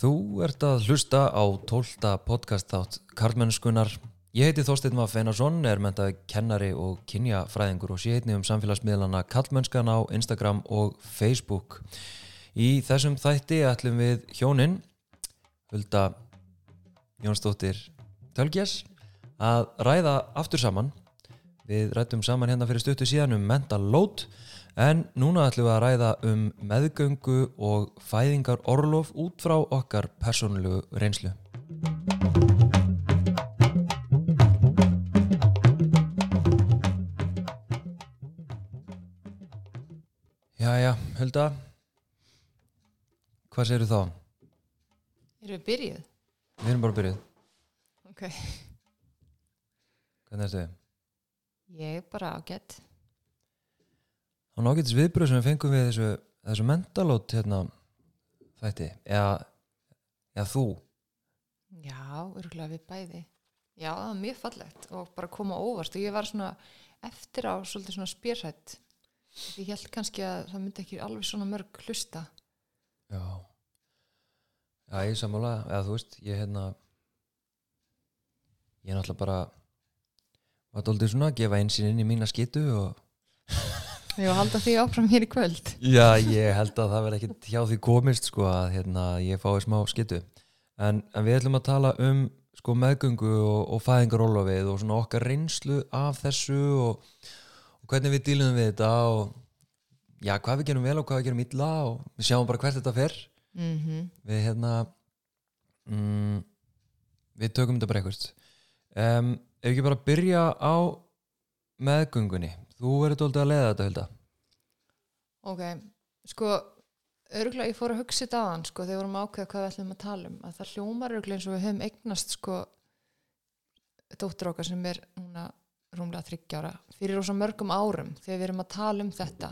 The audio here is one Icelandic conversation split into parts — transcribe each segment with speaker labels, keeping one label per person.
Speaker 1: Þú ert að hlusta á tólta podcast þátt Karlmennskunar. Ég heiti Þorstein Maff Einarsson, er mentað kennari og kynjafræðingur og sé heitni um samfélagsmiðlana Karlmennskan á Instagram og Facebook. Í þessum þætti ætlum við hjónin, Hulda Jónsdóttir Tölgjes, að ræða aftur saman. Við rættum saman hérna fyrir stuttu síðan um mental load En núna ætlum við að ræða um meðgöngu og fæðingar orlof út frá okkar persónulegu reynslu. Jæja, Hulda, hvað þú þá?
Speaker 2: Erum við byrjuð?
Speaker 1: Við erum bara byrjuð.
Speaker 2: Ok.
Speaker 1: Hvernig ertu þið?
Speaker 2: Ég er bara ágætt.
Speaker 1: Var nákvæmtis viðbröð sem við fengum við þessu, þessu mentalót hérna þætti, eða, eða þú.
Speaker 2: Já, örgulega við bæði. Já, það var mjög fallegt og bara koma óvart og ég var svona eftir á svolítið svona spjörhætt. Ég held kannski að það myndi ekki alveg svona mörg hlusta.
Speaker 1: Já. Já, ég sammála, eða þú veist, ég hérna, ég er náttúrulega bara, var doldið svona að gefa einsinn inn í mína skitu og
Speaker 2: Ég var að halda því áfram hér í kvöld.
Speaker 1: Já, ég held að það verði ekkert hjá því komist sko að hérna, ég fái smá skyttu en, en við ætlum að tala um sko meðgöngu og, og fæðingarólofið og svona okkar reynslu af þessu og, og hvernig við dílum við þetta og já, hvað við gerum vel og hvað við gerum illa og við sjáum bara hvert þetta fer.
Speaker 2: Mm
Speaker 1: við hérna mm, við tökum þetta bara eitthvað um, ef ekki bara byrja á meðgöngunni þú verður doldið að leiða þetta Hulda
Speaker 2: Ok, sko, örgulega ég fór að hugsa þetta aðan, sko, þegar við vorum að ákveða hvað við ætlum að tala um, að það hljómar örgulega eins og við höfum eignast, sko, dóttur okkar sem er núna rúmlega þryggjára, fyrir rosa mörgum árum þegar við erum að tala um þetta.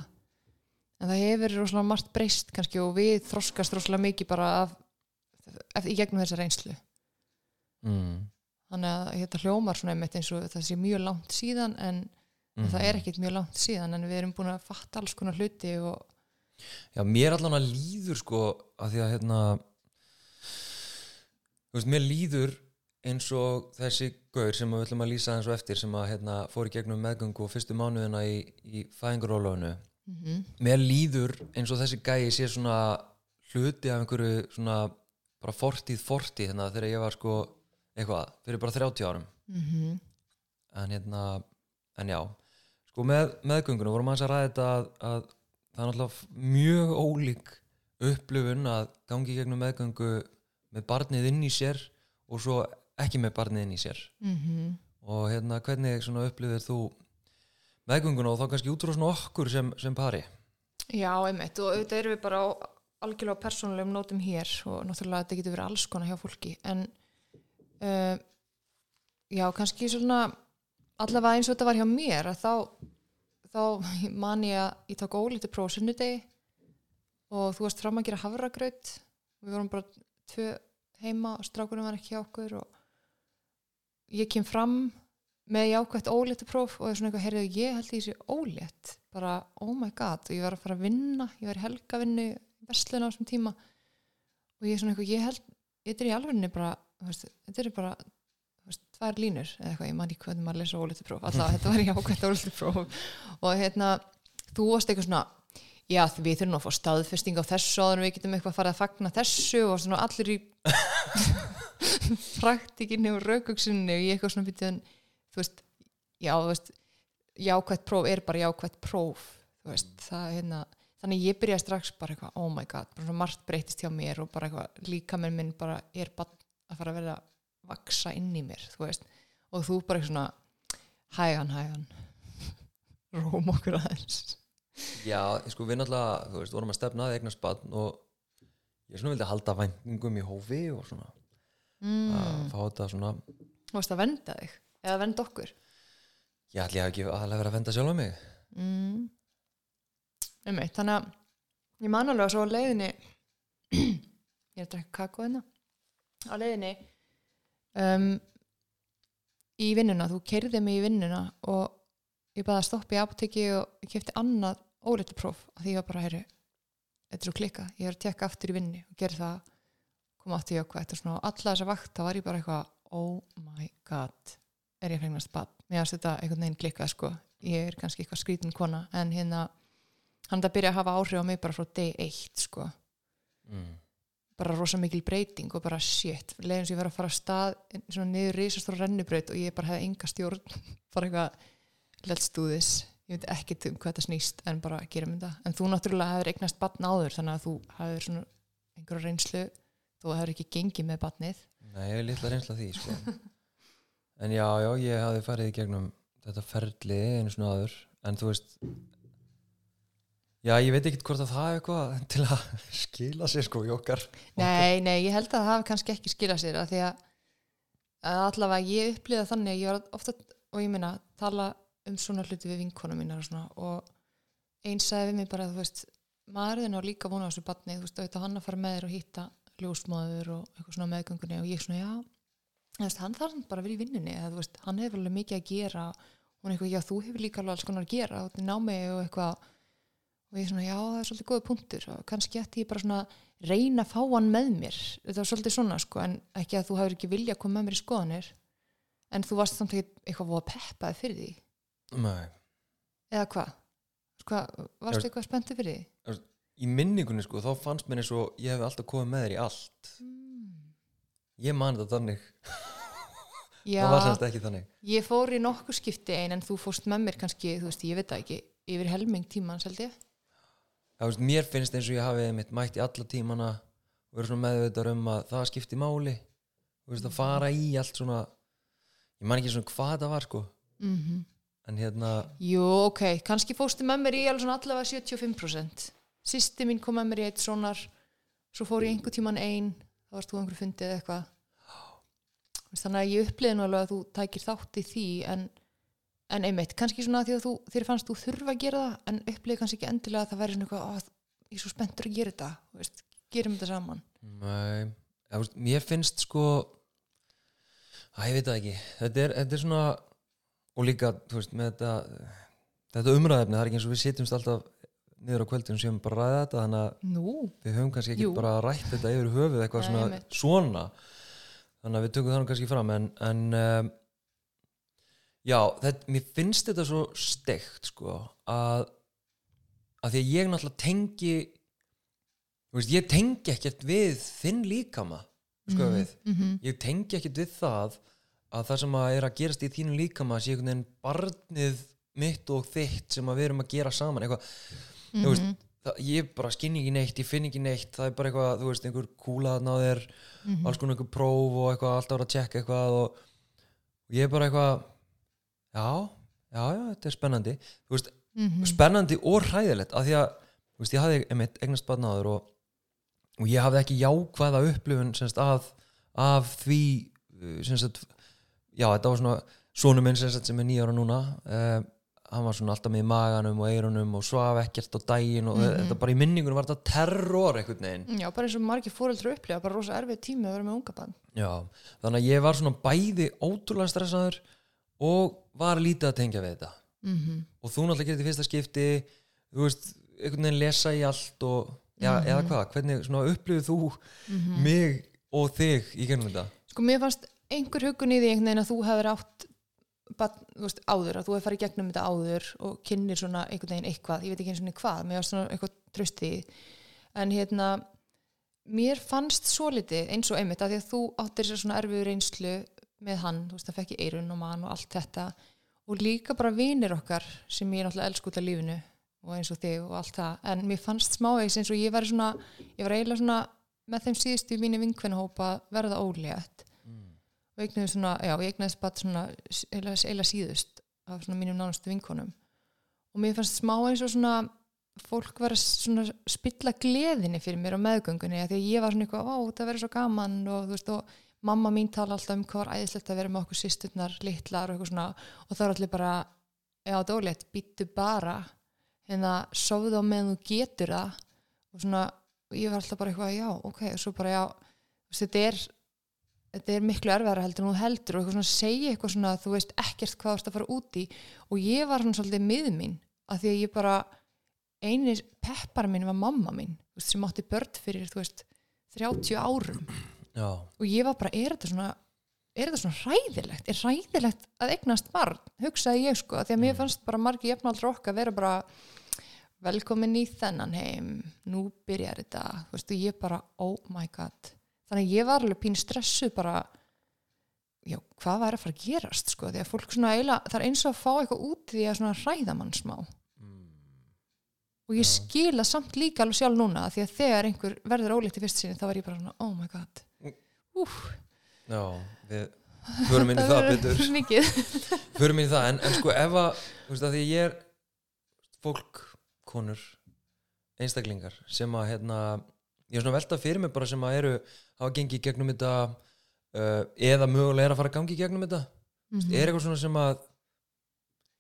Speaker 2: En það hefur rosalega margt breyst kannski og við þroskast rosalega mikið bara af, af í gegnum þessa reynslu.
Speaker 1: mm.
Speaker 2: Þannig að þetta hljómar svona einmitt eins og það sé mjög langt síðan en
Speaker 1: Mm
Speaker 2: það er ekkit mjög langt síðan en við erum búin að fatta alls konar hluti og
Speaker 1: Já, mér allan að líður sko að því að hérna þú veist, mér líður eins og þessi gaur sem við ætlum að lýsa eins og eftir sem að hérna fór í gegnum meðgöngu og fyrstu mánuðina í, í fæðingarólöfunu
Speaker 2: mm
Speaker 1: mér líður eins og þessi gæi sé svona hluti af einhverju svona bara fortíð fortíð hérna þegar ég var sko eitthvað, fyrir bara 30 árum.
Speaker 2: -hmm.
Speaker 1: en hérna, en já sko með meðgöngunum vorum aðeins að ræða þetta að, að það er náttúrulega mjög ólík upplifun að gangi gegnum meðgöngu með barnið inn í sér og svo ekki með barnið inn í sér.
Speaker 2: Mm
Speaker 1: og hérna hvernig upplifir þú meðgönguna og þá kannski út frá svona okkur sem, sem pari?
Speaker 2: Já, einmitt og auðvitað erum við bara á algjörlega persónulegum nótum hér og náttúrulega þetta getur verið alls konar hjá fólki en uh, já, kannski svona allavega eins og þetta var hjá mér að þá, þá man ég að ég tók ólítið próf sunnudegi og þú varst fram að gera havragraut við vorum bara tvö heima og strákunum var ekki hjá okkur og ég kem fram með jákvæmt óléttu próf og það er svona eitthvað, heyrðu, ég held því sé ólétt. Bara, oh my god, og ég var að fara að vinna ég var í helgavinnu, verslun á þessum tíma. Og ég er svona eitthvað, ég held þetta er í alvegni bara, þetta er bara tvær línur eða eitthvað, ég man ekki hvernig maður lesa óléttu próf alltaf, þetta var jákvæmt óléttu próf og hérna, þú varst eitthvað svona já, við þurfum að fá staðfesting á þessu en við getum eitthvað að fara að fagna þessu og svona allir í praktikinni og raukugsunni og ég eitthvað svona býtið þú veist, já, þú veist jákvætt próf er bara jákvætt próf þú veist, það hérna þannig ég byrjaði strax bara eitthvað, oh my god bara margt breytist hjá mér og bara eitthvað líka með minn bara er bara að fara að vera vaksa inn í mér, þú veist og þú bara eitthvað svona hægan, hægan róm okkur aðeins
Speaker 1: Já, sko við náttúrulega, þú veist, vorum að stefna að eignast barn og ég svona vildi halda væntingum í hófi og svona
Speaker 2: mm.
Speaker 1: að fá þetta svona
Speaker 2: þú veist að venda þig, eða venda okkur
Speaker 1: ætli ég hef ekki aðalega verið að fenda sjálf á mig
Speaker 2: mm. Einmitt, þannig að ég man alveg að svo á leiðinni ég er að drekka kakó hérna á leiðinni um, í vinnuna þú kerði mig í vinnuna og ég baði að stoppa í apoteki og ég kefti annað óleittu próf og því ég var bara, heyri þetta er svo klika, ég er að tekka aftur í vinni og gera það kom átti ég okkur. Eftir svona og alla þessa vakt þá var ég bara eitthvað oh my god, er ég fregnast bann mér finnst þetta einhvern veginn klikkað sko. Ég er kannski eitthvað skrítin kona en hérna hann það byrja að hafa áhrif á mig bara frá day 1 sko.
Speaker 1: Mm.
Speaker 2: Bara rosa mikil breyting og bara shit leiðin sem ég verið að fara að stað niður risastóra rennubraut og ég bara hefði enga stjórn. Bara eitthvað let's do this. Ég veit ekkert um hvað þetta snýst en bara gerum þetta en þú náttúrulega hefur eignast batn áður þannig að þú hefur svona einhverja reynslu. Þú hefur ekki gengið með batnið
Speaker 1: Nei, ég er litla reynsla því sko. en já, já, ég hafði farið gegnum þetta ferli einu svona aður en þú veist já, ég veit ekki hvort að það er eitthvað til að skila sér sko í okkar.
Speaker 2: Nei, nei, ég held að það hafi kannski ekki skilað sér að því að, að allavega ég upplýða þannig að ég var ofta og ég minna, tala um svona hluti við vinkonum mínar og svona og eins sagði við mig bara að þú veist maðurinn á líka vona á þessu batni þú veist, auðvitað hann að fara með þér og hitta ljósmáður og eitthvað svona meðgöngunni og ég svona, já, veist, hann þarf bara að vera í vinnunni eða þú veist, hann hefur alveg mikið að gera og eitthvað, já, þú hefur líka alveg alls konar að gera og námið og eitthvað og ég svona, já, það er svolítið góða punktur. Og kannski ætti ég bara svona reyna að fá hann með mér. Þetta var svolítið svona, sko, en ekki að þú hefur ekki vilja að koma með mér í skoðanir. En þú varst samt ekki eitthvað voða peppaði fyrir því.
Speaker 1: Nei.
Speaker 2: eða hvað? Hva, varstu eitthvað spenntið fyrir því?
Speaker 1: í minningunni sko, þá fannst mér eins og ég hef alltaf komið með þér í allt. Ég man þetta þannig.
Speaker 2: Já,
Speaker 1: það var semst ekki þannig.
Speaker 2: Ég fór í nokkur skipti ein en þú fórst með mér kannski, þú veist, ég veit það ekki yfir helming tíman, held ég.
Speaker 1: það, veist, mér finnst eins og ég hafi mitt mætt í alla tímana og verið meðvitað um að það skipti máli. Þú veist, að fara í allt svona ég man ekki svona hvað það var sko.
Speaker 2: Mm
Speaker 1: en hérna,
Speaker 2: Jú, ok, kannski fórstu með mér í allavega 75% Sýsti mín kom með mér í eitt sonar svo fór ég einhver tíman ein þá varst þú einhver fundið eitthvað. Þannig að ég uppliði nú alveg að þú tækir þátt í því en, en einmitt, kannski svona því að þú, þér fannst þú þurfa að gera það en uppliði kannski ekki endilega að það væri svona eitthvað "Ó, ég er svo spenntur að gera þetta. Veist, gerum þetta saman.
Speaker 1: Nei ja, veist, mér finnst sko að ég veit það ekki. Þetta er, þetta er svona og líka, veist, með þetta þetta umræðefni, það er ekki eins og við sitjumst alltaf niður á kvöldinu sem bara ræða þetta þannig að
Speaker 2: Nú,
Speaker 1: við höfum kannski ekki
Speaker 2: Jú.
Speaker 1: bara rætt þetta yfir höfuð eitthvað
Speaker 2: Nei,
Speaker 1: svona, svona. Þannig að við tökum þannig kannski fram en, en um, já, þetta, mér finnst þetta svo steikt sko að, að því að ég náttúrulega tengi veist, ég tengi ekkert við þinn líkama sko við,
Speaker 2: mm
Speaker 1: ég tengi ekkert við það að það sem að er að gerast í þínum líkama sé einhvern veginn barnið mitt og þitt sem að við erum að gera saman eitthvað
Speaker 2: Mhm.
Speaker 1: þú veist, það, ég bara skinn ekki neitt, ég finn ekki neitt það er bara eitthvað, þú veist, einhver kúla þarna á þér
Speaker 2: Mhm.
Speaker 1: alls konar einhver próf og eitthvað alltaf að tjekka eitthvað og, og ég er bara eitthvað já, já, já, þetta er spennandi veist,
Speaker 2: Mhm.
Speaker 1: spennandi og hræðilegt af því að, veist, ég hafði einmitt eignast barn áður og, og ég hafði ekki jákvæða upplifun semst, af, af því uh, semst, já, þetta var svona sonu minn semst, sem er nýjára núna uh, hann var svona alltaf með í maganum og eirunum og svaf ekkert á daginn og
Speaker 2: Mhm.
Speaker 1: þetta bara í minningunum var þetta terror einhvern veginn
Speaker 2: Já, bara eins og margir fóreldra upplifa bara rosa erfið tími að vera með unga bann
Speaker 1: Já, þannig að ég var svona bæði ótrúlega stressaður og var lítið að tengja við þetta
Speaker 2: mm -hmm.
Speaker 1: og þú náttúrulega gerir þetta í fyrsta skipti þú veist, einhvern veginn lesa í allt og, já,
Speaker 2: Mhm.
Speaker 1: eða hvað, hvernig upplifið þú mig og þig í gennum þetta
Speaker 2: Sko mér fannst einhver hugun í því einhvern veginn að þú hefur átt barn, þú veist, áður, að þú hefur farið gegnum þetta áður og kynnir svona einhvern veginn eitthvað ég veit ekki eins og niður hvað, mér fannst svona eitthvað tröst í því. en hérna mér fannst svo litið eins og einmitt að því að þú áttir sér svona erfiður reynslu með hann, þú veist, það fekk í eirun og mann og allt þetta. Og líka bara vinir okkar sem ég náttúrulega elsku út af lífinu og eins og þig og allt það. En mér fannst smávegis eins og ég var svona ég var eiginlega svona með þeim síðustu í mínu vinkvennahópa verða ólétt. Og eignuði svona, já, ég eignaðist bara svona eila síðust af svona mínum nánustu vinkonum. Og mér fannst smá eins og svona fólk var að svona spilla gleðinni fyrir mér á meðgöngunni því að ég var svona eitthvað, ó, það verður svo gaman og þú veist, og mamma mín tala alltaf um hvað var æðislegt að vera með okkur sýsturnar litlar og eitthvað svona, og það er allir bara já, þetta er ólétt, býttu bara. Hérna, sofðu á meðan þú getur það. Og svona, og ég var alltaf bara eitthvað, já, ok, og svo bara, já þetta er þetta er miklu erfæra heldur en þú heldur. Og eitthvað svona segja eitthvað svona að þú veist ekkert hvað þú ert að fara út í. Og ég var svona svolítið mið mín að því að ég bara eini peppar minn var mamma mín veist, sem átti börn fyrir þú veist 30 árum
Speaker 1: já,
Speaker 2: og ég var bara, er þetta svona er þetta svona hræðilegt, er hræðilegt að eignast barn, hugsaði ég sko því að mér fannst bara margi jafnaldra okkar vera bara velkomin í þennan heim. Nú byrjar þetta þú veist, og ég bara, oh my god. Þannig að ég var alveg pín stressu bara já, hvað væri að fara að gerast sko, því að fólk svona eiginlega það er eins og að fá eitthvað út því að svona hræða mann smá. Og ég skila samt líka alveg sjálf núna því að þegar einhver verður ólíkt í fyrst sinni þá var ég bara svona, oh my god úf,
Speaker 1: já við förum inn í það betur.
Speaker 2: mikið.
Speaker 1: Förum inn í það, en, en sko ef að þú veist að því ég er fólk, konur einstaklingar sem að hérna, ég er svona að velta fyrir mig bara sem að eru hafa gengið gegnum þetta uh, eða mögulega er að fara að gangi gegnum þetta.
Speaker 2: Mhm.
Speaker 1: er eitthvað svona sem að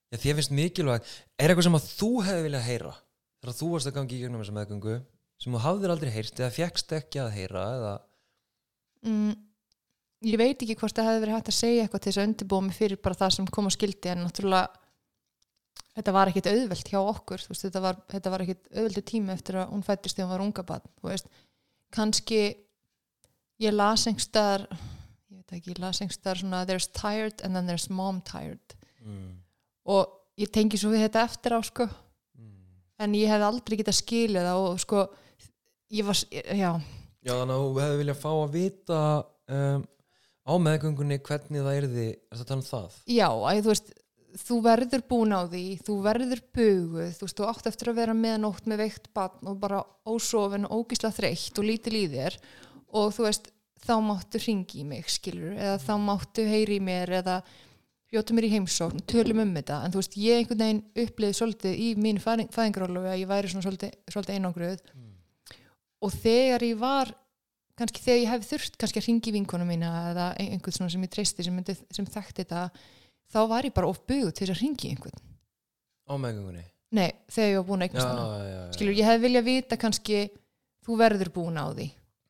Speaker 1: já, því finnst mikilvægt er eitthvað sem að þú hefði viljað heyra þegar þú varst að gangi gegnum þessa meðgöngu sem þú hafðir aldrei heyrt eða fjekst ekki að heyra eða,
Speaker 2: mm, ég veit ekki hvort það hefði verið hægt að segja eitthvað til þess að undirbúa mig fyrir bara það sem kom á skildi en náttúrulega þetta var ekkit auðvelt hjá okkur veist, þetta, var, þetta var ekkit auðveldu tími eftir að hún fættist þegar hún var unga barn kannski ég las einhverstaðar ég veit ekki, ég las einhverstaðar svona there's tired and then there's mom tired.
Speaker 1: Mm,
Speaker 2: og ég tengi svo við þetta eftir á sko.
Speaker 1: Mm.
Speaker 2: en ég hefði aldrei getað skilið það og sko ég var, já,
Speaker 1: Já, þannig að þú hefði viljað fá að vita um, á meðgöngunni hvernig það er það tala um það?
Speaker 2: Já, að þú veist þú verður búin á því, þú verður buguð, þú veist, þú átt eftir að vera með nótt með veikt barn og bara ósofin og ógisla þreytt og lítil í þér og þú veist, þá máttu ringi í mig, skilur, eða þá máttu heyri í mér eða bjóta mér í heimsókn, tölum um þetta. En þú veist, ég einhvern veginn upplýði svolítið í fæðing, fæðingarólu að ég væri svona svolítið, svolítið einangruð og þegar ég var kannski þegar ég hef þurft kannski að ringi vinkonu mína eða einhvern svona sem ég treysti sem, sem þekkti þetta þá var ég bara of buguð til að ringi einhvern.
Speaker 1: Á meðgöngunni?
Speaker 2: nei, þegar ég var búin að eignast hana. skilur, ég hefði viljað vita kannski þú verður búin á því.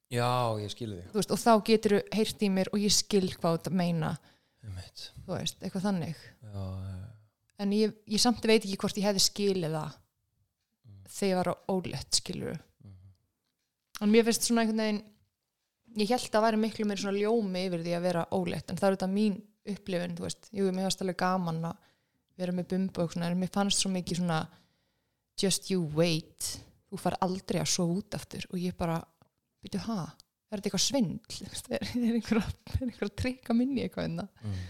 Speaker 1: Já, ég skilu þig.
Speaker 2: Þú veist, og þá getur þú heyrt í mér og ég skil hvað þetta meina. Þú veist, eitthvað þannig.
Speaker 1: Já, já,
Speaker 2: en ég, ég samt veit ekki hvort ég hefði skilið það þegar ég var á ólétt skilur en mér finnst svona einhvern veginn ég held að væri miklu meir svona ljómi yfir því að vera ólétt en það er þetta mín upplifin þú veist, jú, mér fannst alveg gaman að vera með bumbu og svona, en mér fannst svo mikið svona just you wait þú far aldrei að sofa út aftur og ég bara, byrju, ha? Er þetta eitthvað svindl? Er, er einhver að, trykka minni eitthvað en það
Speaker 1: mm.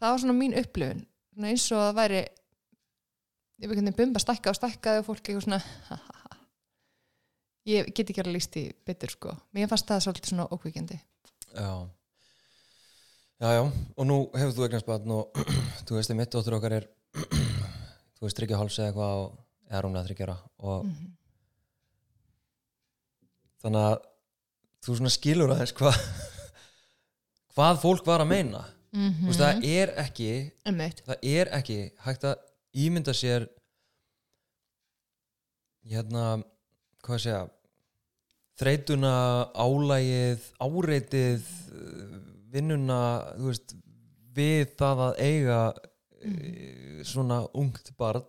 Speaker 2: það var svona mín upplifun. Svona eins og það væri ég veit hvernig bumba stækka og stækkaði og fólk eitthvað svona ég get ekki að líst í betur sko. Mér fannst það svolítið svona ókvíkjandi
Speaker 1: já. Já, já, og nú hefur þú eignast barn og þú veist, mitt dóttur okkar er þú veist, tryggja háls eða eitthvað og, eða rúmlega þryggjara og
Speaker 2: mm -hmm.
Speaker 1: þannig að þú svona skilur aðeins hvað hvað fólk var að meina.
Speaker 2: Mm
Speaker 1: þú veist, það er ekki
Speaker 2: Einmitt.
Speaker 1: það er ekki hægt að ímynda sér hérna hvað segja þreytuna, álægið áreitið vinnuna, þú veist við það að eiga mm. svona ungt barn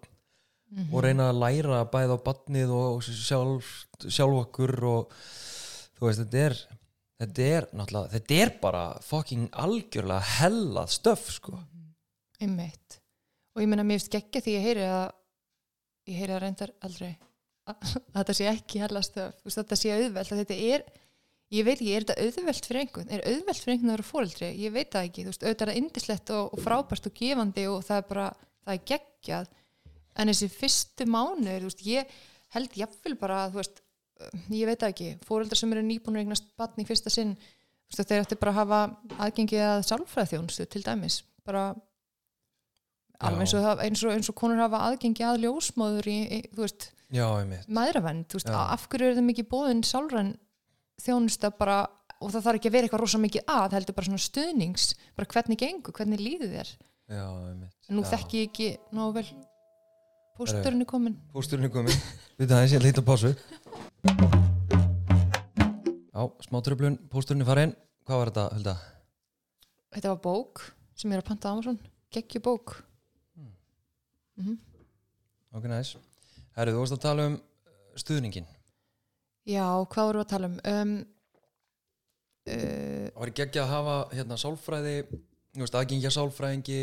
Speaker 2: Mhm.
Speaker 1: og reyna að læra bæð á barnið og sjálf, sjálf okkur og þú veist, þetta er þetta er náttúrulega, þetta er bara fucking algjörlega hellað stöf sko
Speaker 2: Einmitt. og ég meina mér finnst geggja því ég heyri að ég heyri að reyndar aldrei þetta sé ekki hellast þetta sé auðvelt að þetta er ég veit ekki, er þetta auðvelt fyrir einhvern? Er auðvelt fyrir einhvern að vera fóreldri, ég veit það ekki veist, auðvitað er það indislegt og, og frábært og gefandi og það er bara, það er geggjað. En þessi fyrstu þú veist, ég held jafnvel bara þú veist, ég veit ekki fóreldrar sem eru nýbúin að eignast batn í fyrsta sinn þeir ætti bara að hafa aðgengið að sálfræðþjónustu til dæmis bara alveg eins og, það- eins og, eins og konur hafa aðgengi að ljósmóður í, í þú veist,
Speaker 1: Já.
Speaker 2: af hverju er það mikið bóðin sálræn þjónusta bara og það þarf ekki að vera eitthvað rosa mikið að heldur bara svona stuðnings, bara hvernig gengur hvernig líður þér,
Speaker 1: Já,
Speaker 2: nú
Speaker 1: Já.
Speaker 2: þekki ég ekki nógu vel pósturinn er komin
Speaker 1: Pósturinn er komin Við það aðeins, ég lítið pásu. Já, smá tröflun, pósturinn er farin Hvað var þetta, Hulda?
Speaker 2: þetta var bók sem ég er að panta á Amazon. Geggju mm.
Speaker 1: Ok, næs Herri, þú varst að tala um uh, stuðningin
Speaker 2: já, hvað vorum við að tala um, um uh,
Speaker 1: Það var ekki ekki að hafa hérna sálfræði, þú veist, aðgengja sálfræðingi.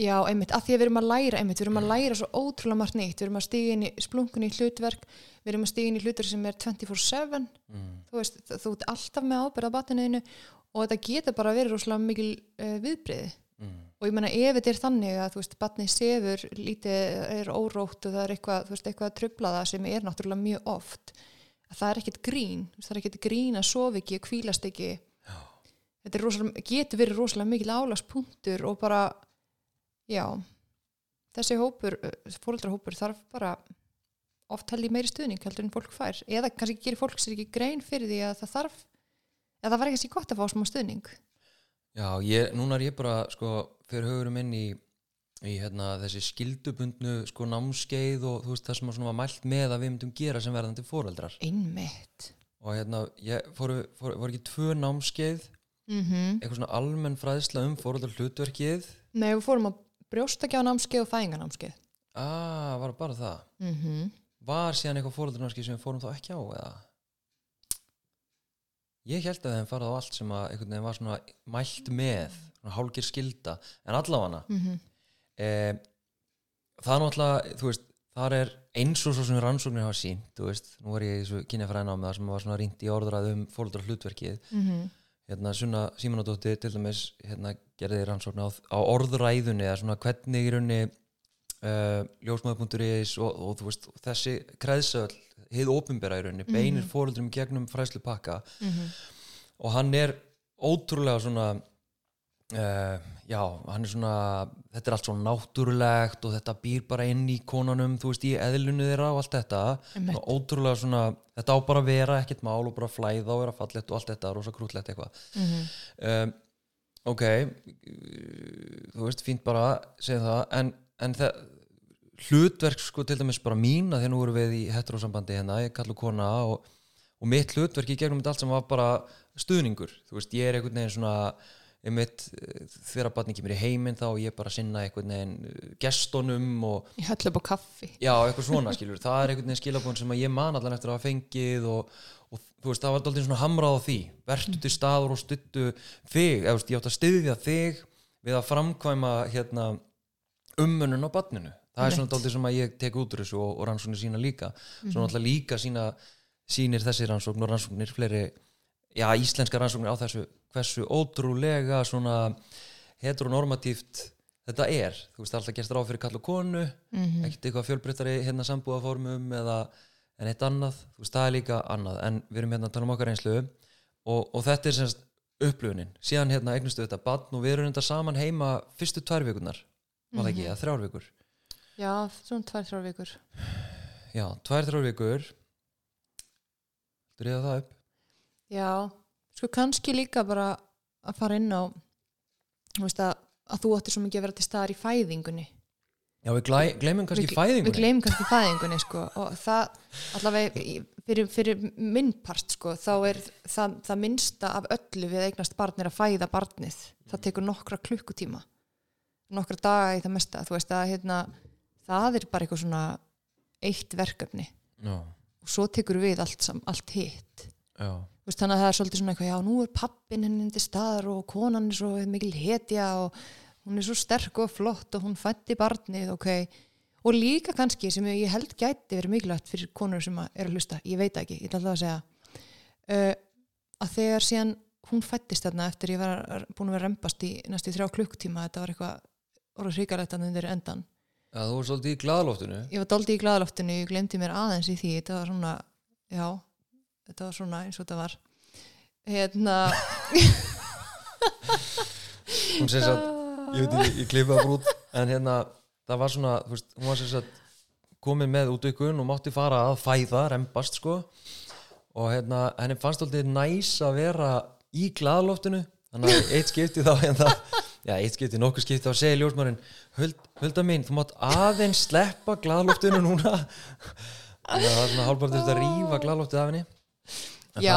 Speaker 2: Já, einmitt, að því að við erum að læra einmitt, við erum að læra svo ótrúlega margt nýtt. Við erum að stíga inn í splunkunni í hlutverk við erum að stíga inn í hlutverk sem er 24-7
Speaker 1: mm.
Speaker 2: þú veist, þú ert alltaf með ábyrða batniðinu og þetta getur bara verið rosalega mikil uh, viðbriði. Og ég meina ef þetta er þannig að þú veist, batnið sefur, lítið er órótt og það er eitthvað, þú veist, eitthvað trublaða sem er náttúrulega mjög oft að það er ekkert grín, það er ekkert grín að sofa ekki, að kvílast ekki.
Speaker 1: Já.
Speaker 2: þetta rosalega, getur verið rosalega mikil álagspunktur og bara já, þessi hópur fóreldrahópur þarf bara oft held í meiri stuðning heldur en fólk fær. Eða kannski gerir fólk sér ekki grein fyrir því að það þarf eða það var ekki gott að fá smá stuðning
Speaker 1: Já, ég, núna er ég bara, sko, fyrir hugurum inn í, í hérna, þessi skildubundnu, sko, námskeið og veist, það sem var mælt með að við myndum gera sem verðandi fóreldrar.
Speaker 2: einmitt
Speaker 1: Og hérna, ég fóru, fóru, voru ekki tvö námskeið,
Speaker 2: mm
Speaker 1: eitthvað svona almenn fræðsla um fóreldrar hlutverkið.
Speaker 2: Nei, við fórum á brjóstakjánámskeið og fæðinganámskeið
Speaker 1: Ah, var bara það.
Speaker 2: mm -hmm.
Speaker 1: Var síðan eitthvað fóreldrarnámskeið sem við fórum þá ekki á, eða? Ég held að þeim farið á allt sem að einhvern veginn var svona mælt með, svona hálgir skilda, en allavega
Speaker 2: Mm -hmm.
Speaker 1: eh, það er náttúrulega þú veist, þar er eins og svo sem rannsóknir hafa sínt, þú veist, nú er ég í þessu kynjafræðina á með það sem var svona rýnt í orðræð um fóldra hlutverkið, hérna Sunna Símonadóttir til dæmis hérna gerði rannsókn á, á orðræðunni eða svona hvernig í raunni uh, ljósmaður.is og, og þú veist, þessi kreðsöll hið opinbera í rauninni, beinir mm fóreldrum gegnum fræslu pakka og hann er ótrúlega svona uh, já, hann er svona þetta er allt svona náttúrulegt og þetta býr bara inn í konunum þú veist, í eðlunu þeirra og allt þetta. Og ótrúlega svona, þetta á bara að vera ekkert mál og bara flæða og vera fallegt og allt þetta rosa krútlegt eitthvað. Um, ok þú veist, fínt bara segja það, en, en það hlutverk sko til dæmis bara mín að að nú erum við í heterosambandi hérna, ég kallu kona og, og mitt hlutverk í gegnum þetta allt sem var bara stuðningur, þú veist, ég er einhvern veginn svona einmitt, eh, þegar barni kemur í heiminn þá er ég bara að sinna einhvern veginn eh, gestunum og
Speaker 2: Ég höll upp á kaffi.
Speaker 1: Já, eitthvað svona skilur, það er einhvern veginn skilabón sem ég man allan eftir að hafa fengið og, og þú veist, það var alltaf svona hamrað á því. Vertu til staður og stuttu þig, eða veist, ég átt að styðja þig við að framkvæma hérna umönnun á barninu það er svona dálítið sem að ég tek út úr þessu og, og rannsóknir sína líka. Svona alltaf líka sína sínir þessi rannsókn og rannsóknir fleiri já, íslenska rannsóknir á þessu hversu ótrúlega svona heteronormatíft þetta er, þú veist, alltaf gerst ráð fyrir kall og konu
Speaker 2: Mhm.
Speaker 1: ekkert eitthvað fjölbreyttari hérna sambúðaformum eða en eitt annað, þú veist, það er líka annað. En við erum hérna að tala um okkar einslu og, og þetta er semst upplöfunin síðan hérna eignustu þetta badn og við erum þetta saman heima fyrstu tvær vikunar var það ekki, eða þrjár vikur
Speaker 2: Já, svona tvær, þrjár vikur.
Speaker 1: Já, tvær, þrjár vikur. Reyða það upp.
Speaker 2: Já, sko kannski líka bara að fara inn á þú veist að, að þú ættir svo mikið að vera til staðar í fæðingunni.
Speaker 1: Já, við glæ, gleymum kannski
Speaker 2: Við-
Speaker 1: fæðingunni.
Speaker 2: Við gleymum kannski fæðingunni sko og það allavega fyrir, fyrir minn part sko þá er það, það minnsta af öllu við eignast barn er að fæða barnið. Það tekur nokkra klukkutíma nokkra daga í það mesta. Þú veist að hérna, það er bara eitthvað svona eitt verkefni.
Speaker 1: Já,
Speaker 2: og svo tekur við allt, sam, allt hitt. Veist, þannig að það er svolítið svona eitthvað, já, nú er pappin henni til staðar og konan er svo mikil hetja og hún er svo sterk og flott og hún fætti barnið, ok. Og líka kannski sem ég held gæti verið mikilvægt fyrir konur sem er að hlusta, ég veit það ekki, ég ætla alltaf að segja, uh, að þegar síðan hún fættist þarna eftir ég var búin að vera rempast í næstu þrjá klukkutíma, þetta var eitthvað orða hrikalegt að undir endan.
Speaker 1: Já þú var svolítið í glaðloftinu.
Speaker 2: Ég var doldi í glæðaloftinu, ég glemdi mér aðeins í því, þetta var svona, já, þetta var svona eins og þetta var. Hérna,
Speaker 1: Hún sem sagt, ég veit ekki, ég klippa það brút en hérna, það var svona þú veist, hún var sem sagt komin með útvikun og mátti fara að fæða rembast sko. Og hérna, henni fannst alltaf næs að vera í glaðloftinu þannig að eitt skipti þá hérna, já, eitt skipti, nokkuð skipti þá segir ljósmarinn Huld, Hulda mín, þú mátt aðeins sleppa glaðloftinu núna. Að það var svona hálfbart að rífa glaðloftið af henni. En
Speaker 2: já,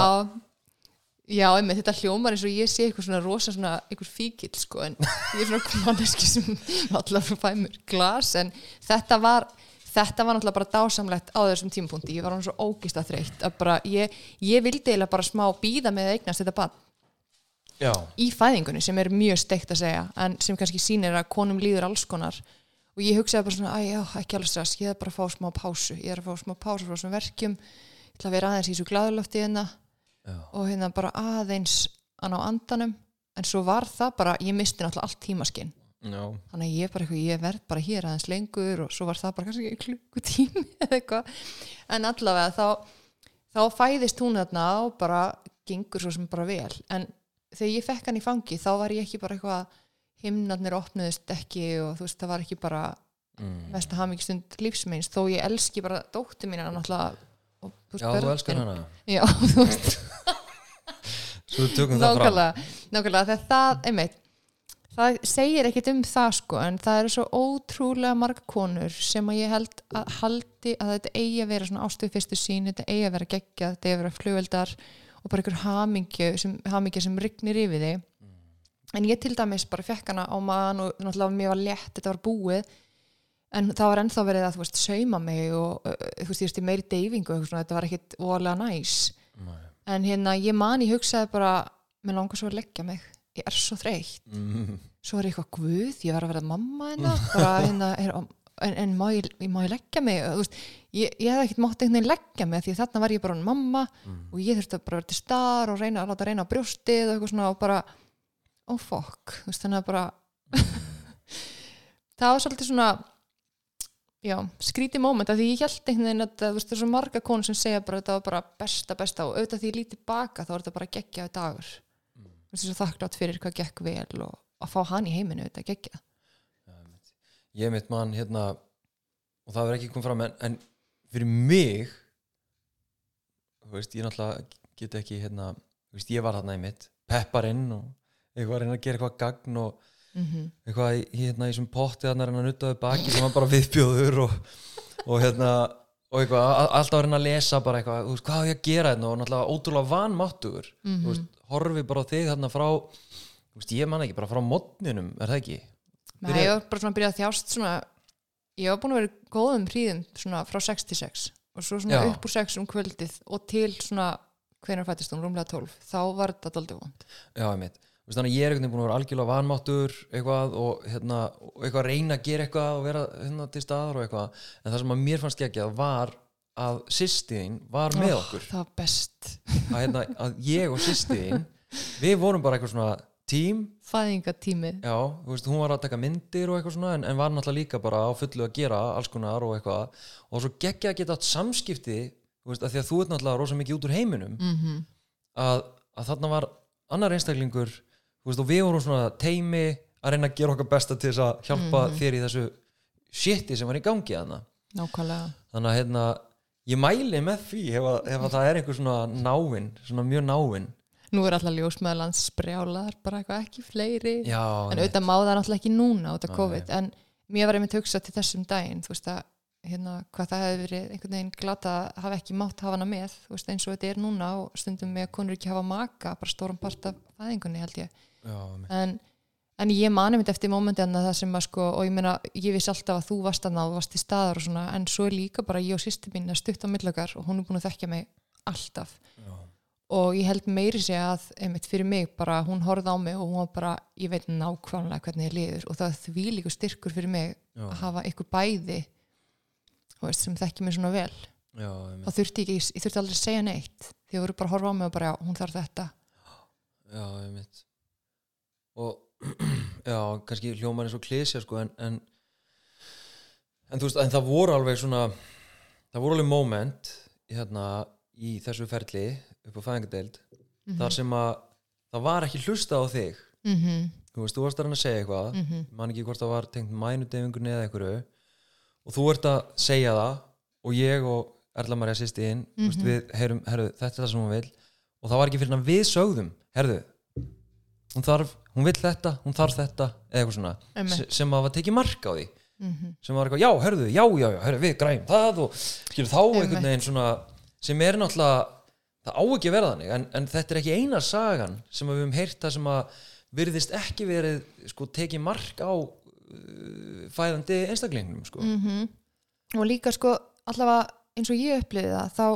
Speaker 2: já, einmitt, þetta hljómar eins og ég sé eitthvað svona rosa svona, eitthvað fíkil, sko, en ég er svona manneski sem allar fæ mér glas, en þetta var, þetta var náttúrulega bara dásamlegt á þessum tímapunkti, ég var hann svo ógist að þreytt, að bara, ég, ég vildi eiginlega bara smá býða með að eignast þetta bann,
Speaker 1: Já,
Speaker 2: í fæðingunni sem er mjög steikt að segja en sem kannski sýnir að konum líður alls konar. Og ég hugsaði bara svona, já, ekki alveg stress ég er bara að fá smá pásu, ég er að fá smá pásu frá þessum verkjum, ég ætla að vera aðeins í þessu glæðulofti hérna og hérna bara aðeins að ná andanum. En svo var það bara, ég misti náttúrulega allt tímaskinn.
Speaker 1: Já,
Speaker 2: þannig að ég bara ég verð bara hér aðeins lengur og svo var það bara kannski klukkutími eða eitthvað, en allavega þá, þá fæðist hún þarna og bara gengur svo sem bara vel. En þegar ég fekk hann í fangi þá var ég ekki bara eitthvað himnarnir opnuðist ekki og þú veist það var ekki bara
Speaker 1: mm.
Speaker 2: mest að hafa mikið stund lífsmeins þó ég elski bara dóttir mín náttúrulega og, þú veist,
Speaker 1: já, þú
Speaker 2: börnin.
Speaker 1: elskar hana
Speaker 2: Já, þú veist
Speaker 1: Svo tökum það fram
Speaker 2: nákvæmlega, þegar það, einmitt það segir ekkit um það sko en það eru svo ótrúlega marga konur sem að ég held að haldi að þetta eigi að vera svona ástuð fyrstu sín þetta eigi að vera geggjað, þetta eigi að vera flugveldar og bara einhver hamingju sem, sem rignir yfir þig. En ég til dæmis bara fekk hana á mann og náttúrulega mér var létt, þetta var búið. En það var ennþá verið að þú veist sauma mig og uh, þú veist ég veist í meiri deyfingu og þetta var ekkit voðalega næs.
Speaker 1: Nei.
Speaker 2: en hérna ég man, ég hugsaði bara mér langar svo að leggja mig. Ég er svo þreytt,
Speaker 1: mm.
Speaker 2: svo er ég eitthvað guð ég var að vera mamma hérna, bara, hérna er, en, en má, ég, má ég leggja mig? Þú veist, ég, ég hef ekkert mátt einhvern veginn leggja mig því þarna var ég bara mamma og ég þurfti að bara vera til star og reyna að láta reyna á brjóstið og eitthvað svona og bara oh fuck, þú veist þannig að bara það var svolítið svona já, skrítið moment af því ég held einhvern veginn að það er svo marga konur sem segja bara að þetta var bara besta, besta og auðvitað því ég lítið baka þá er þetta bara geggjaði dagur. Mm. þú veist svo þakklátt fyrir hvað gekk vel og að fá hann í heiminu auðvitað geggjað
Speaker 1: Ég mitt mann hérna og það verður ekki komið fram en, en fyrir mig þú veist, ég náttúrulega get ekki hérna, þú veist, ég var þarna í mitt pepparinn og eitthvað að reyna að gera eitthvað gagn og
Speaker 2: mm -hmm.
Speaker 1: eitthvað hérna í þessum potti að reyna að nuttaði baki sem var bara viðbjóður og, og hérna og eitthvað, alltaf að reyna að lesa bara eitthvað, þú veist, hvað á ég að gera hérna og náttúrulega ótrúlega vanmáttugur þú veist, horfi bara þig þarna frá þú veist, ég man ekki, bara frá modninum er það ekki?
Speaker 2: Nei, ég var bara svona að byrja að þjást svona, ég var búin að vera góðum hríðum svona frá 6 til 6 og svo svona
Speaker 1: Já.
Speaker 2: upp úr 6 um kvöldið og til svona, hvenær fættist hún, rúmlega 12 þá var þetta daldið vond
Speaker 1: Já, einmitt. Þú veist, þannig að ég er einhvern veginn búin að vera algjörlega vanmáttur eitthvað og, hérna, og eitthvað að reyna að gera eitthvað og vera hérna, til staðar og eitthvað. En það sem að mér fannst geggjað var að sýstiðin var með okkur.
Speaker 2: Það var best.
Speaker 1: Að, hérna, að ég og sýstiðin við vorum bara eitthvað svona tím
Speaker 2: fæðingatími
Speaker 1: já, veist, hún var að taka myndir og eitthvað svona en, en var náttúrulega líka bara á fullu að gera alls konar og eitthvað. Og svo geggjað að geta átt samskipti veist, að því að þú ert náttúrulega rosa mikið út úr heiminum
Speaker 2: mm -hmm.
Speaker 1: að, að þarna var annar einstaklingur veist, og við vorum svona teimi að reyna að gera okkar besta til þess að hjálpa þér í þessu shiti sem var í gangi þarna.
Speaker 2: Nákvæmlega.
Speaker 1: Þannig að hérna, ég mæli með því ef, að, ef að það er einhver svona náinn svona mjög náinn
Speaker 2: Nú er alltaf ljósmeðlands sprjálaðar bara eitthvað ekki fleiri
Speaker 1: já,
Speaker 2: en
Speaker 1: nei.
Speaker 2: auðvitað má það náttúrulega ekki núna út af
Speaker 1: Nei.
Speaker 2: COVID en mér var einmitt hugsað til þessum daginn þú veist að hérna, hvað það hefði verið einhvern veginn glata að hafa ekki mátt hafa hana með þú veist eins og þetta er núna og stundum með að konur ekki hafa maka bara stórum part af fæðingunni held ég
Speaker 1: já,
Speaker 2: en, en ég mani mitt eftir mómenti en það sem að sko og ég meina ég vissi alltaf að þú varst að ná varst í staðar og svona en svo er líka bara ég og sýsti mín að stutt á millökar og hún er búin að þekkja mig alltaf og ég held meiri sé að einmitt fyrir mig bara hún horfði á mig og hún var bara ég veit nákvæmlega hvernig ég liður og það er því líka styrkur fyrir mig
Speaker 1: Já.
Speaker 2: að hafa ykkur bæði veist, sem þekki mig svona vel.
Speaker 1: Já,
Speaker 2: þá þurfti ég, ég þurfti aldrei að segja neitt. Því að voru bara að horfa á mig og bara já, hún þarf þetta.
Speaker 1: Já, einmitt. Og já, kannski hljómar eins og klísja sko, en, en en þú veist, en það voru alveg svona það voru alveg moment hérna, í þessu ferli upp á fæðingadeild þar sem að það var ekki hlusta á þig
Speaker 2: mm -hmm,
Speaker 1: þú veist, þú varst að reyna að segja eitthvað
Speaker 2: mm -hmm.
Speaker 1: man ekki hvort það var tengt mænudefingunni eða einhverju og þú ert að segja það og ég og Erla Maria sýstiðin mm
Speaker 2: Mhm.
Speaker 1: við heyrum, herru, þetta er það sem hún vil og það var ekki fyrir að við sögðum herru, hún þarf hún vil þetta, hún þarf þetta eða eitthvað svona, se- sem að var tekið mark á því
Speaker 2: Mhm.
Speaker 1: sem var eitthvað, já, herru, já, já, já herru, við græjum það og skilur þá einhvern veginn svona sem er náttúrulega, það á ekki að vera þannig en, en þetta er ekki eina sagan sem við höfum heyrt það sem að virðist ekki verið sko, tekið mark á uh, fæðandi einstaklingnum sko.
Speaker 2: Mhm. og líka sko allavega eins og ég upplifði það þá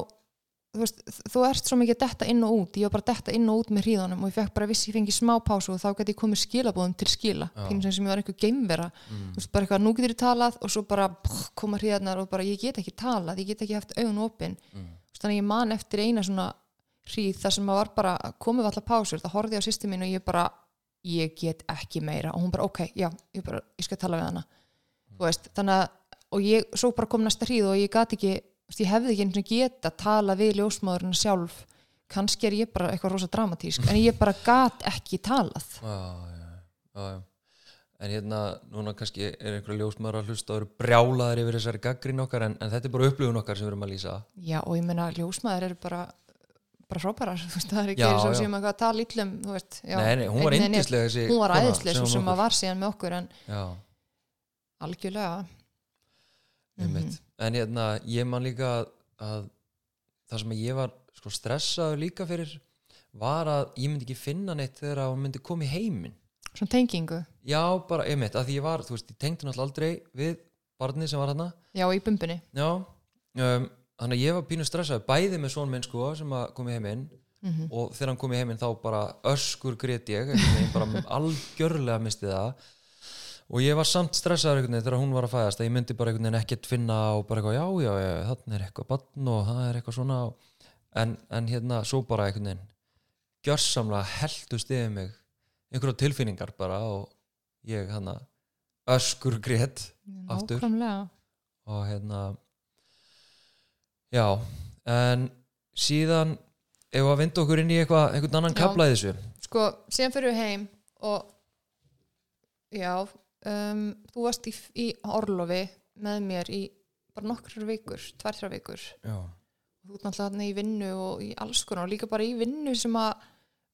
Speaker 2: þú veist, þú ert svo mikið að detta inn og út ég var bara að detta inn og út með hríðunum og ég fekk bara vissi ég fengi smá pásu og þá gæti ég komið skilabóðum til skila pínu sem ég var eitthvað geimvera
Speaker 1: mm.
Speaker 2: þú veist, bara eitthvað, nú getur ég talað og svo bara pff, koma hríðarnar og bara ég get ekki talað ég get ekki haft augun opin
Speaker 1: Mm.
Speaker 2: Þannig að ég man eftir eina svona hríð þar sem maður var bara, komið allar pásur þá horfði ég á sýsti mín og ég bara ég get ekki meira. Og hún bara ok, já, ég, bara, ég skal tala við hana. Þú veist, þannig að og ég, svo bara kom næsta hríð og ég gat ekki ég hefði ekki einu sinni geta tala við ljósmáðurinn sjálf. Kannski er ég bara eitthvað rosa dramatísk en ég bara gat ekki talað.
Speaker 1: Já, já, já, já. En hérna, núna kannski er einhverja ljósmaður að hlusta og eru brjálaðir yfir þessari gaggrín okkar en, en þetta er bara upplifun okkar sem við erum að lýsa.
Speaker 2: Já og ég meina ljósmáður eru bara bara frábærar, þú veist, það er ekki
Speaker 1: Já,
Speaker 2: eins og
Speaker 1: já.
Speaker 2: sem að tala illum, þú veist já,
Speaker 1: nei, nei, hún var yndislega þessi
Speaker 2: hún var
Speaker 1: kona
Speaker 2: æðislega svo sem að var síðan með okkur en
Speaker 1: já,
Speaker 2: algjörlega.
Speaker 1: Einmitt.
Speaker 2: Mhm.
Speaker 1: en hérna, ég man líka að, að það sem ég var sko, stressaður líka fyrir var að ég myndi ekki finna neitt þegar að hún myndi koma í heiminn
Speaker 2: svona tengingu,
Speaker 1: já, bara einmitt, að því ég var, þú veist, ég tengdi náttúrulega aldrei við barnið sem var hérna
Speaker 2: já í bumbunni.
Speaker 1: Já, um, þannig að ég var pínu stressaður bæði með svon minn sko sem kom í heiminn.
Speaker 2: Mm
Speaker 1: og þegar hann kom í heiminn þá bara öskur grét ég veginn, bara algjörlega misti það. Og ég var samt stressaður einhvern veginn þegar hún var að fæðast að ég myndi bara einhvern veginn ekkert finna og bara eitthvað já já, já þannig er eitthvað barn og það er eitthvað svona en, en hérna svo bara einhvern veginn gjörsamlega heldust yfir mig einhverja tilfinningar bara og ég hann öskur grét Aftur. og hérna já, en síðan ef við að vinda okkur inn í eitthvað, einhvern annan kapla í þessu.
Speaker 2: Sko, síðan fyrir við heim og já um, þú varst í, í Orlofi með mér í bara nokkrar vikur, tvær, þrjár vikur.
Speaker 1: Já,
Speaker 2: þú náttúrulega þarna í vinnu og í alls konar og líka bara í vinnu sem að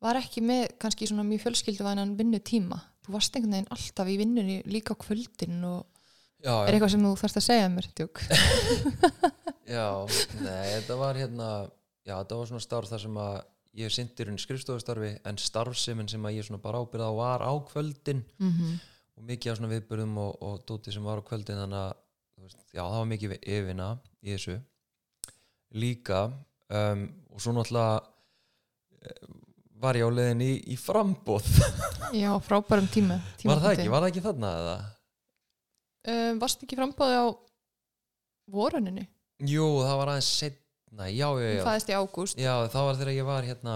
Speaker 2: var ekki með kannski svona mjög fjölskyldu vænan vinnutíma. Þú varst einhvern veginn alltaf í vinnunni líka á kvöldin og
Speaker 1: já,
Speaker 2: er eitthvað sem þú þarfst að segja mér
Speaker 1: já nei, þetta var hérna já, þetta var svona starf þar sem að ég sindir hún skrifstofustarfi en starfsemin sem að ég svona bara ábyrða á var á kvöldin.
Speaker 2: Mm -hmm.
Speaker 1: og mikið á svona viðbörðum og, og dóti sem var á kvöldin þannig að já, það var mikið yfirvinna í þessu líka. Um, og svo náttúrulega var ég á leiðin í, í frambóð
Speaker 2: já, frábærum tíma
Speaker 1: var það ekki, var það ekki þarna eða?
Speaker 2: um, varst ekki frambáði á voruninni
Speaker 1: Jú, það var aðeins setna, já, já,
Speaker 2: þú
Speaker 1: já
Speaker 2: fæðist í ágúst.
Speaker 1: Já, það var þegar ég var hérna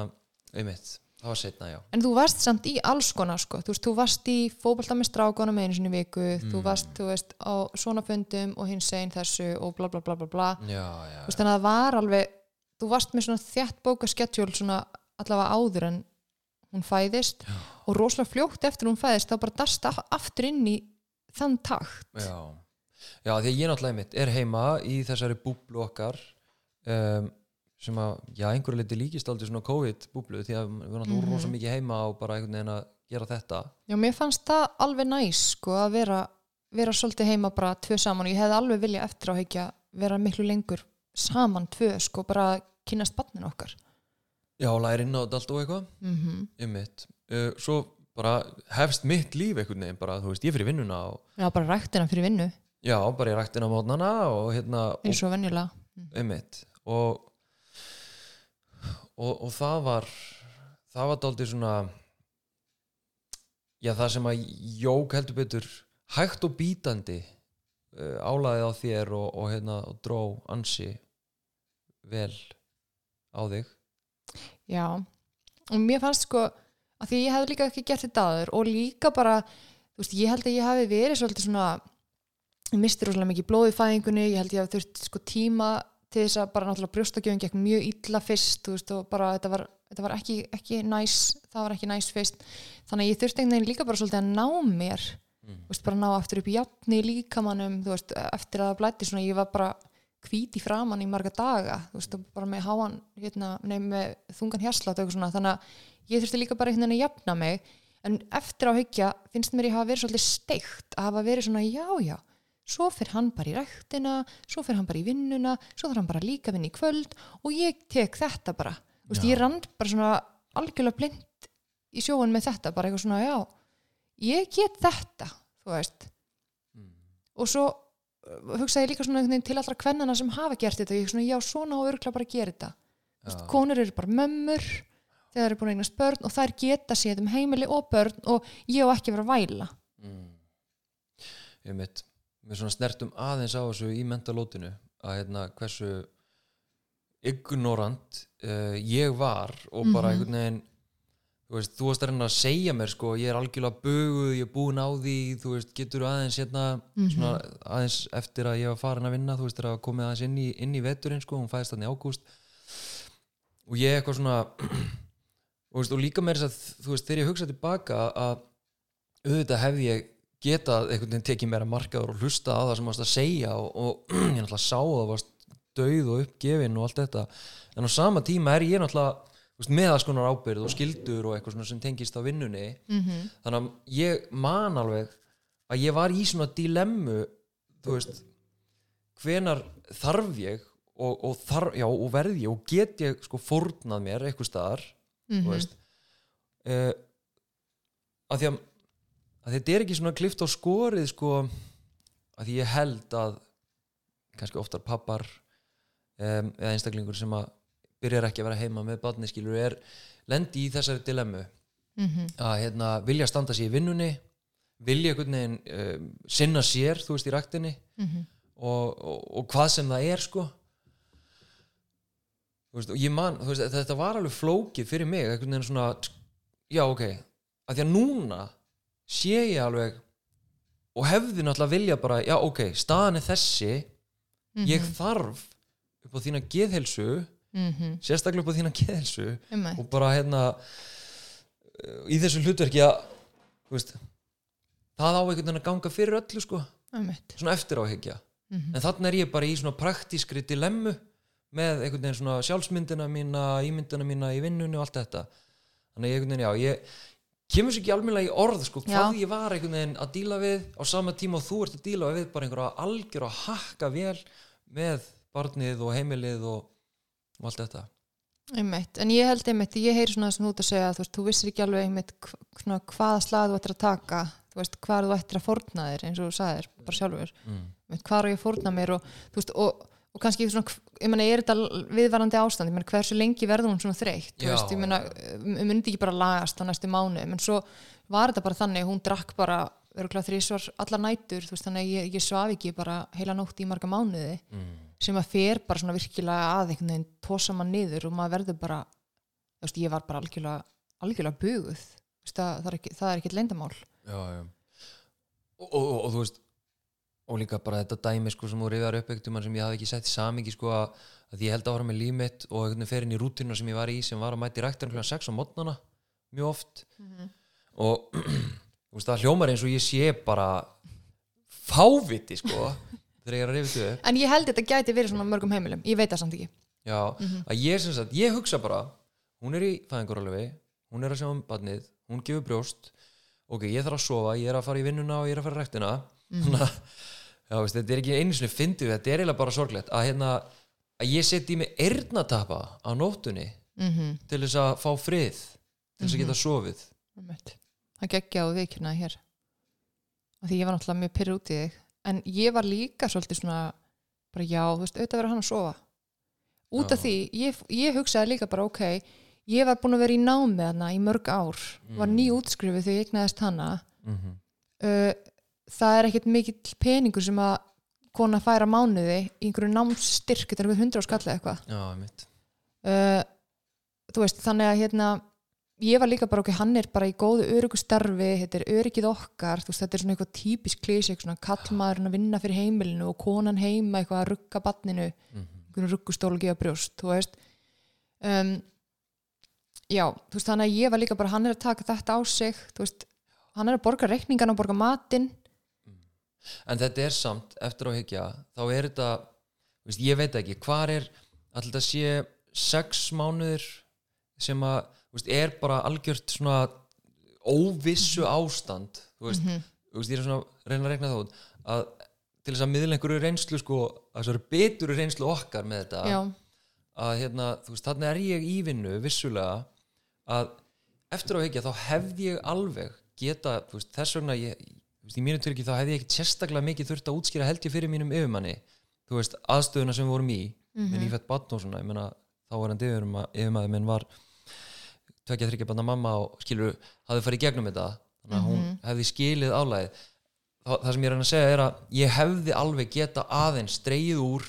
Speaker 1: einmitt, það var setna, já.
Speaker 2: En þú varst samt í alls konar sko. þú, veist, þú varst í fótbolta með strákunum einu sinni viku, þú
Speaker 1: Mm.
Speaker 2: varst þú veist, á svona fundum og hins einn þessu og bla bla bla bla bla.
Speaker 1: Já, já,
Speaker 2: Þú veist, þannig að það var alveg þú varst með svona þjætt bóka sketsjól svona allavega áður en hún fæðist
Speaker 1: Já.
Speaker 2: og rosalega fljótt eftir hún fæðist þá bara dasta aftur inn í þann takt.
Speaker 1: Já. Já, því að ég náttúrulega einmitt er heima í þessari búblu okkar um, sem að, já, einhverju leiti líkist aldrei svona COVID-búblu því að við vorum
Speaker 2: Mhm.
Speaker 1: rosa mikið heima og bara einhvern veginn að gera þetta.
Speaker 2: Já, mér fannst það alveg næs sko að vera, vera svolítið heima bara tvö saman. Og ég hefði alveg vilja eftir á heikja vera miklu lengur saman tvö sko bara kynast barnin okkar
Speaker 1: Já, læri inn á þetta allt og eitthvað.
Speaker 2: Mm -hmm.
Speaker 1: einmitt, uh, svo bara hefst mitt líf einhvern veginn bara, þú veist, ég fyrir vinnuna og
Speaker 2: Já, bara ræktina fyrir vinnu.
Speaker 1: Já, bara ég ræktin á mótnana og hérna,
Speaker 2: eins og venjulega.
Speaker 1: Einmitt. Og, og og það var það var dálítið svona já það sem að jók heldur betur hægt og bítandi uh, álaðið á þér og, og hérna og dró ansi vel á þig
Speaker 2: Já, og mér fannst sko að því ég hefði líka ekki gert þetta aður og líka bara, þú veist, ég held að ég hafi verið svolítið svona ég misti rosalega mikið blóð í fæðingunni ég held ég hafi þurft sko tíma til þess að bara náttúrulega brjóstakjöfum gekk mjög illa fyrst, veist, og bara þetta var, þetta var ekki, ekki næs, það var ekki næs fyrst þannig að ég þurfti einhvern veginn líka bara svolítið að ná mér,
Speaker 1: mm.
Speaker 2: veist, bara ná aftur upp í jafni líkamannum, þú veist, eftir að það blætti svona, ég var bara hvít í framann í marga daga, þú veist, og bara með háan, hérna, nei, með þungan hérslátt og eitthvað svona, þannig að ég þurfti líka bara einhvern veginn að jafna mig, en eftir á hyggja finnst mér ég hafa verið svolítið steikt að hafa verið svona, já, já, svo fyrir hann bara í ræktina, svo fyrir hann bara í vinnuna, svo þarf hann bara líka að vinna í kvöld og ég tek þetta bara, þú veist, ég rand bara svona algjörlega blind í sjóun með þetta, bara eitthvað svona, já, ég get þetta, þú veist,
Speaker 1: Mm.
Speaker 2: og svo hugsaði líka svona til allra kvennana sem hafa gert þetta. Ég svona, já, svona og örgla bara að gera þetta. Þú veist, konur eru bara mömmur þegar það eru búin að eignast börn og þær geta séð um heimili og börn og ég á ekki að vera að væla.
Speaker 1: Ég mitt við svona snertum aðeins á þessu í mentalótinu að hérna hversu ignorant uh, ég var og bara einhvern veginn þú veist, þú varst að reyna að segja mér sko, ég er algjörlega buguð, ég er búin á því þú veist, getur aðeins hérna svona aðeins eftir að ég var farin að vinna þú veist, þegar að komið aðeins inn í, inn í veturinn sko, hún fæðist þannig ágúst. Og ég eitthvað svona og, veist, og líka meira þess að þú veist, þegar ég hugsa tilbaka að auðvitað hefði ég getað einhvern veginn tekið meira markaður og hlusta á það sem varst að segja og, og ég náttúrulega sá að það varst döið og uppgefin og allt þetta. En á sama tíma er ég náttúrulega þú veist, með alls konar ábyrð og skildur og eitthvað sem tengist á vinnunni. -hmm. þannig að ég man alveg að ég var í svona dilemmu þú veist hvenar þarf ég og, og, þarf, já, og verð ég og get ég sko fórnað mér eitthvað staðar þú veist. Uh, að því að, að þetta er ekki svona klift á skorið sko að því ég held að kannski oftar pappar um, eða einstaklingur sem að byrjar ekki að vera heima með badni skilur er lendi í þessari dilemmu. Að hérna, vilja standa sér í vinnunni vilja veginn um, sinna sér, þú veist, í ræktinni og, og, og hvað sem það er sko. Veist, man, veist, þetta var alveg flókið fyrir mig, einhvern veginn svona já, ok, að því að núna sé ég alveg og hefði náttúrulega vilja bara já, ok, staðan er þessi ég þarf upp á þína geðhelsu
Speaker 2: mm
Speaker 1: sérstaklega upp á þína geðhelsu
Speaker 2: -hmm.
Speaker 1: og bara hérna uh, í þessu hlutverki að veist, það á einhvern veginn að ganga fyrir öllu sko, svona eftir áhyggja en þannig er ég bara í svona praktískri dilemmu með einhvern veginn svona sjálfsmyndina mína, ímyndina mína í vinnunni og allt þetta. Þannig einhvern veginn, já, ég kemur sér ekki almennilega í orð sko, hvað
Speaker 2: Já.
Speaker 1: ég var einhvern veginn að díla við á sama tíma og þú ert að díla við bara einhverja algjör að hakka vel með barnið og heimilið og, og allt þetta.
Speaker 2: Einmitt, en ég held einmitt, ég heyri svona þú ert að segja, þú veist, þú vissir ekki alveg einmitt hvaða slag þú ættir að taka. Þú veist, hvað þú ættir að fórna þér eins og þú sagðir, bara sjálfur.
Speaker 1: Mm.
Speaker 2: hvað er ég að fórna mér og veist, og, og kannski svona, meina, er þetta viðvarandi ástand, ég meina, hversu lengi verður hún svona þreytt, ég myndi ekki bara lagast á næstu mánu en svo var þetta bara þannig, hún drakk bara þrísvar allar nætur veist, þannig að ég, ég svaf ekki bara heila nótt í marga mánuði.
Speaker 1: Mm.
Speaker 2: Sem að fer bara svona virkilega að einhvern veginn tósa mann niður og maður verður bara þú veist, ég var bara algjörlega algjörlega buguð Þú veist, það, það er ekki, það er ekki leyndamál
Speaker 1: já, já. Og, og, og, og þú veist og líka bara þetta dæmi sko sem þú rifjar upp einhvern sem ég hafði ekki sett í samingi sko að, að ég held að vara með líf mitt og einhvern veginn fer inn í rútinu sem ég var í sem var að mæti ræktar kl. 6 á mótnana mjög oft og þú veist það hljómar eins og ég sé bara fáviti sko þegar ég er að rifja þetta upp.
Speaker 2: En ég held þetta gæti verið svona mörgum heimilum. Ég veit það samt ekki.
Speaker 1: Já, að ég sagt, ég hugsa bara hún er í fæðingarálfi hún er að sjá um badnið, hún gefur brjóst. Ok, ég þarf að sofa, ég er að fara í vinnuna og ég er að fara í rektina þannig að, já, veist, þetta er ekki einu sinni fyndið, þetta er eiginlega bara sorglegt að hérna, að ég setji mig eyrnatappa á nóttunni
Speaker 2: mm -hmm.
Speaker 1: til þess að fá frið til þess að geta sofið.
Speaker 2: Það geggja á vikuna hér. Af því ég var náttúrulega mjög pyrr út í þig en ég var líka svolítið svona bara já, þú veist, auðvitað verður hann að sofa. Út af því, ég, ég hugsaði líka bara ok, ég var búin að vera í námi þarna í mörg ár, var ný útskrifið þegar ég egnaðist hana.
Speaker 1: Mm -hmm.
Speaker 2: uh, það er ekkert mikill peningur sem að kona færa mánuði í einhverju námsstyrk þetta er við hundra á skalla eitthvað. Uh, þú veist, þannig að hérna ég var líka bara ok, hann er bara í góðu öryggu starfi, þetta er öryggið okkar veist, þetta er svona eitthvað típisk klísi kallmaðurinn að vinna fyrir heimilinu og konan heima eitthvað að rugga batninu einhvern ruggustól og gefa brjóst þú veist. Um, já, þú veist, þannig að ég var líka bara hann er að taka þetta á sig veist, hann er að borga reikningan og borga matinn.
Speaker 1: En þetta er samt, eftir á hyggja þá er þetta, veist, ég veit ekki hvar er, alltaf sé sex mánuður sem að, veist, er bara algjört svona óvissu ástand þú veist, þú veist, ég er svona að reyna að rekna það út að til þess að miðla einhverju reynslu sko, að þessari beturu reynslu okkar með þetta
Speaker 2: já,
Speaker 1: að hérna, þú veist, þannig er ég í vinnu vissulega að eftir á hyggja þá hefði ég alveg geta, þú veist, þess vegna ég, veist, í mínu tilki þá hefði ég ekkert sérstaklega mikið þurft að útskýra held ég fyrir mínum yfirmanni þú veist, aðstöðuna sem við vorum í með nýfætt batn og svona, ég meina þá var hann yfirmaður minn var tvekja þryggja banna mamma og skilur hafði farið gegnum þetta þannig að hún
Speaker 2: Mhm.
Speaker 1: hefði skilið álæðið það, það sem ég er að reyna að segja er að ég hefði alveg geta aðeins dreigið úr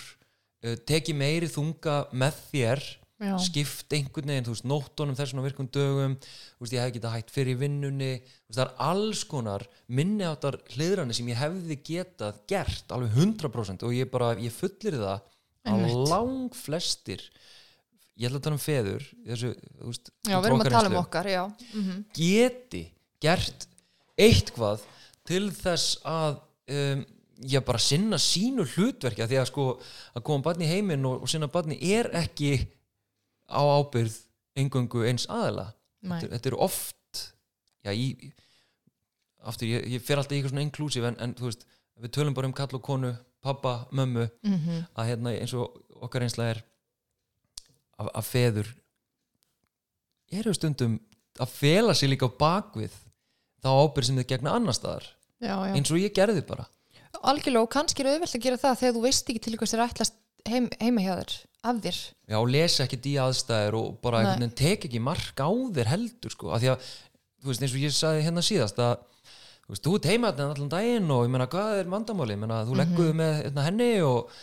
Speaker 1: uh, tekið meiri þunga með þér
Speaker 2: Já.
Speaker 1: skipt einhvern veginn, þú veist, nóttunum þessum virkum dögum, þú veist, ég hef getað hægt fyrir vinnunni, þú veist, það er alls konar minni áttar hliðrani sem ég hefði getað gert, alveg 100% og ég bara, ég fullir það að lang flestir ég ætla að tala um feður þessu, veist,
Speaker 2: Já, við erum að tala um okkar, mm
Speaker 1: geti gert eitthvað til þess að um, ég bara sinna sínu hlutverki af því að sko að koma barni í heiminn og, og sinna barni er ekki á ábyrð engöngu eins aðila. Þetta, þetta er oft já, í, aftur, ég, ég fer alltaf í eitthvað svona inklusív en, en veist, við tölum bara um kall og konu pappa, mömmu
Speaker 2: Mhm.
Speaker 1: að hérna eins og okkar einslega er að, að feður. Eru stundum að fela sig líka á bakvið þá ábyrð sem þið gegna annar staðar.
Speaker 2: Já, já.
Speaker 1: Eins og ég gerði bara.
Speaker 2: Algjörlega og kannski er auðvelt að gera það þegar þú veist ekki til hvers þér ætlast heim, heima hjá þér af þér.
Speaker 1: Já, lesa ekki í aðstæður og bara tek ekki mark á þér heldur sko, af því að, þú veist, eins og ég sagði hérna síðast að þú veist, þú ert heima þarna allan daginn og ég meina, hvað er vandamáli ég meina, þú legguðu með hérna, henni og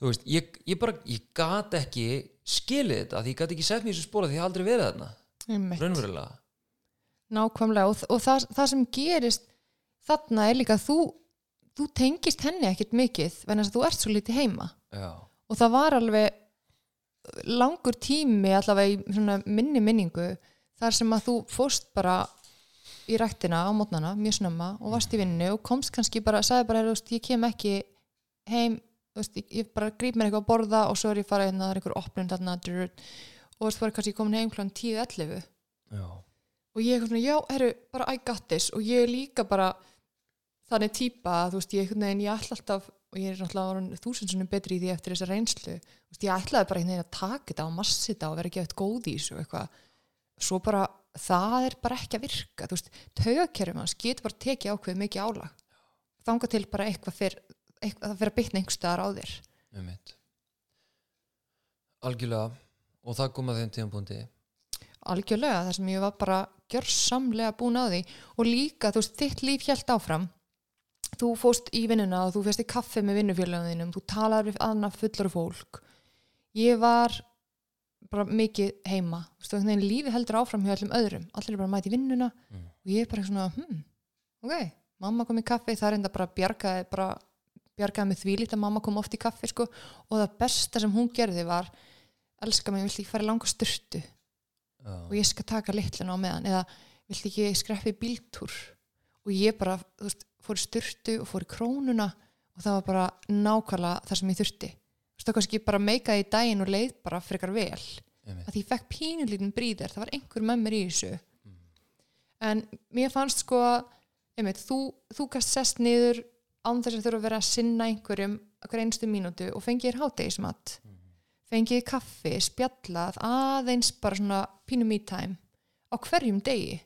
Speaker 1: þú veist, ég, ég bara ég gat ekki skilið þetta því ég gat ekki sett mér í þessu spóra því ég hef aldrei verið þarna. Raunverulega.
Speaker 2: Nákvæmlega og, og það, það sem gerist þarna er líka að þú, þú tengist henni ekkert mikið vegna þess að þú ert svo lítið heima.
Speaker 1: Já,
Speaker 2: og það var alveg langur tími allavega í minni minningu þar sem að þú fóst bara í ræktina á mótnana mjög snemma og varst í vinnu og komst kannski bara, sagði bara, ég kem ekki heim, veist, ég, ég bara grýp mér eitthvað að borða og svo er ég farið hérna, það er einhver opnum þarna drr, og þú veist, bara kannski komin heim klán 10-11
Speaker 1: já,
Speaker 2: og ég er svona, já, herru, bara I got this. Og ég er líka bara þannig típa að þú veist, ég, veginn, ég ætla alltaf og ég er náttúrulega þúsundsunum betri í því eftir þessa reynslu, veist, ég ætlaði bara einhvern veginn að taka þetta og massi þetta og vera ekki eftir góð í þessu eitthvað, svo bara það er bara ekki að virka, þú veist taugakerfum hans getur bara tekið ákveð mikið álag, þanga til bara eitthvað fyrr, það fyrir að bytna einhver staðar á þér.
Speaker 1: Algjörlega. Og það kom að þeim tíðanbúndi
Speaker 2: algjörlega þar sem ég var bara gjörsamlega búin á því. Og líka þú veist þitt líf hjælt áfram. Þú fóst í vinnuna og þú férst í kaffi með vinnufélagum þínum, þú talar við annað fullar fólk. Ég var bara mikið heima. Veginn lífið heldur áfram hjá öllum öðrum. Allir er bara í vinnuna.
Speaker 1: Mm.
Speaker 2: og ég er bara svona, hm, ok. Mamma kom í kaffi, það er enda bara bjargaði bara bjargaði með því lítið að mamma kom oft í kaffi sko og það besta sem hún gerði var elska mig, vilt ekki fara í langa styrtu og ég skal taka litlun á meðan eða vilt ekki skreppi bíltúr? Og ég bara, veist, fór í styrtu og fór í krónuna og það var bara nákvæmlega það sem ég þurfti. Þú veist, það kannski bara meikaði í daginn og leið bara frekar vel.
Speaker 1: Einmitt.
Speaker 2: að ég fekk pínulítin bríðar, það var einhver með mér í þessu. En mér fannst sko einmitt, þú, þú gast sest niður án þess að þurfa að vera að sinna einhverjum hver einstu mínútu og fengið þér hátegismat fengið þér kaffi, spjallað aðeins bara svona pínu me time á hverjum degi.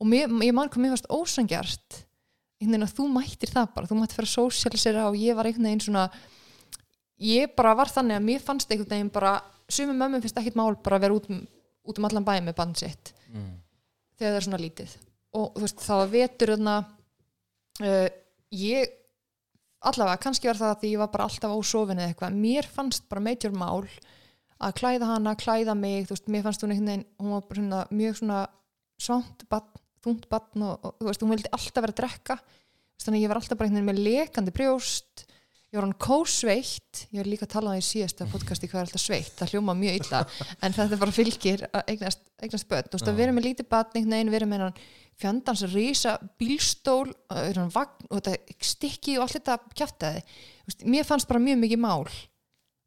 Speaker 2: Og mér, ég man mér fannst ósangjart einhvern veginn að þú mættir það bara þú mættir fyrir að sósialisera og ég var einhvern veginn svona ég bara var þannig að mér fannst einhvern veginn bara sumum mömmum finnst ekkit mál bara að vera út, um- út um allan bæ með band sitt
Speaker 1: mm.
Speaker 2: þegar það er svona lítið. Og þú veist, það var vetur þarna uh, ég allavega, kannski var það að því ég var bara alltaf ósofin eða eitthvað, mér fannst bara meitjur mál að klæða hana, klæða mig þú veist, mér fannst hún einhvern veginn hún var bara svona, mjög svona svangt batn, þungt batn og, og þú veist, hún vildi alltaf vera að drekka. Þannig að ég var alltaf bara einhvern veginn með lekandi brjóst. Ég var hann kósveitt. Ég var líka að tala um það í síðasta podcasti hvað er alltaf sveitt, það hljóma mjög illa. En þetta bara fylgir eignast, eignast börn. Þú veist að vera með lítið batn einhvern veginn vera með hann fjandans rísa bílstól uh, vagn og þetta stikki og allt þetta veist, mér fannst bara mjög mikið mál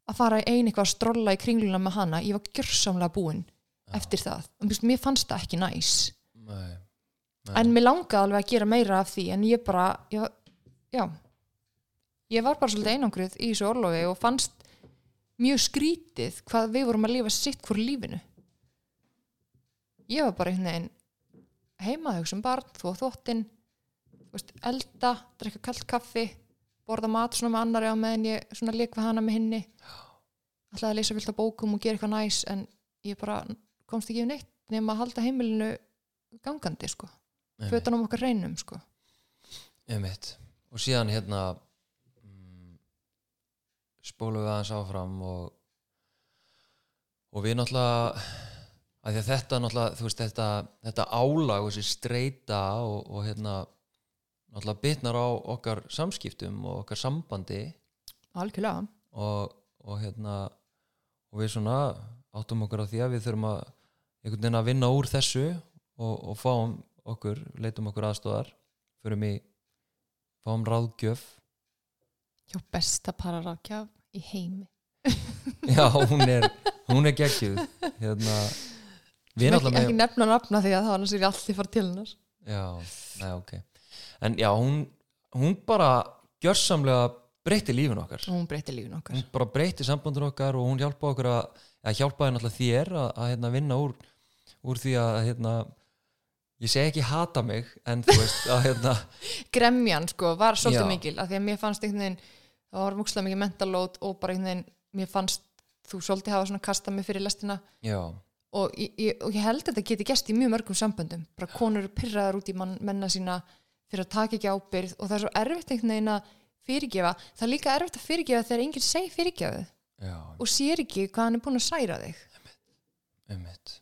Speaker 2: að fara ein eitthvað að strolla í kringluna með hana. Ég var gjörsamlega búin eftir það. Og mér fannst það ekki næs.
Speaker 1: Nei. Nei.
Speaker 2: en mér langaði alveg að gera meira af því en ég bara ég, já. Ég var bara svolítið einangruð í þessu orlofi og fannst mjög skrítið hvað við vorum að lifa sitt hvort lífinu. Ég var bara einhvern veginn heima hugsa um barn, þó þóttin veist, elda, drekka kallt kaffi borða mat svona með annari á meðan ég svona leik við hana með hinni. Ætlaði að lesa fullt af bókum og gera eitthvað næs en ég bara komst ekki við neitt nema að halda heimilinu gangandi sko, fötunum okkar reynum sko.
Speaker 1: Einmitt. og síðan hérna mm, spólum við aðeins áfram og og við náttúrulega að því að þetta náttúrulega veist þetta, þetta álag og þessi streyta og, og hérna náttúrulega bitnar á okkar samskiptum og okkar sambandi.
Speaker 2: Algjörlega,
Speaker 1: og, og hérna og við svona áttum okkur á því að við þurfum að einhvern veginn að vinna úr þessu og, og fáum okkur, leitum okkur aðstóðar förum í fáum ráðgjöf.
Speaker 2: Hjá besta pararákjaf í heimi.
Speaker 1: Já, hún er, hún er geggjuð hérna
Speaker 2: ekki,
Speaker 1: náttúrulega
Speaker 2: ekki
Speaker 1: með
Speaker 2: nefna nafna því að það var annars er ég allir fara til hennar.
Speaker 1: Já, nei, ok. En já, hún, hún bara gjörsamlega breytti lífin okkar.
Speaker 2: Hún breytti lífin okkar.
Speaker 1: Hún bara breytti sambandun okkar og hún hjálpaði okkur að, að hjálpaði náttúrulega þér að, að hérna, vinna úr, úr því að hérna, ég segi ekki hata mig en þú veist að hérna
Speaker 2: gremjan sko var svolítið
Speaker 1: Já.
Speaker 2: mikil af því að mér fannst einhvern veginn það var múkslega mikið mentalót og bara einhvern veginn mér fannst þú svolítið hafa svona kastað mig fyrir lestina.
Speaker 1: Já,
Speaker 2: og ég, og ég held að þetta geti gest í mjög mörgum samböndum. Bara konur pyrraðar út í mann, menna sína fyrir að taka ekki ábyrð og það er svo erfitt einhvern veginn að fyrirgefa. Það er líka erfitt að fyrirgefa þegar enginn segir fyrirgefu
Speaker 1: já,
Speaker 2: og sér ekki hvað hann er búin að særa þig.
Speaker 1: Ummitt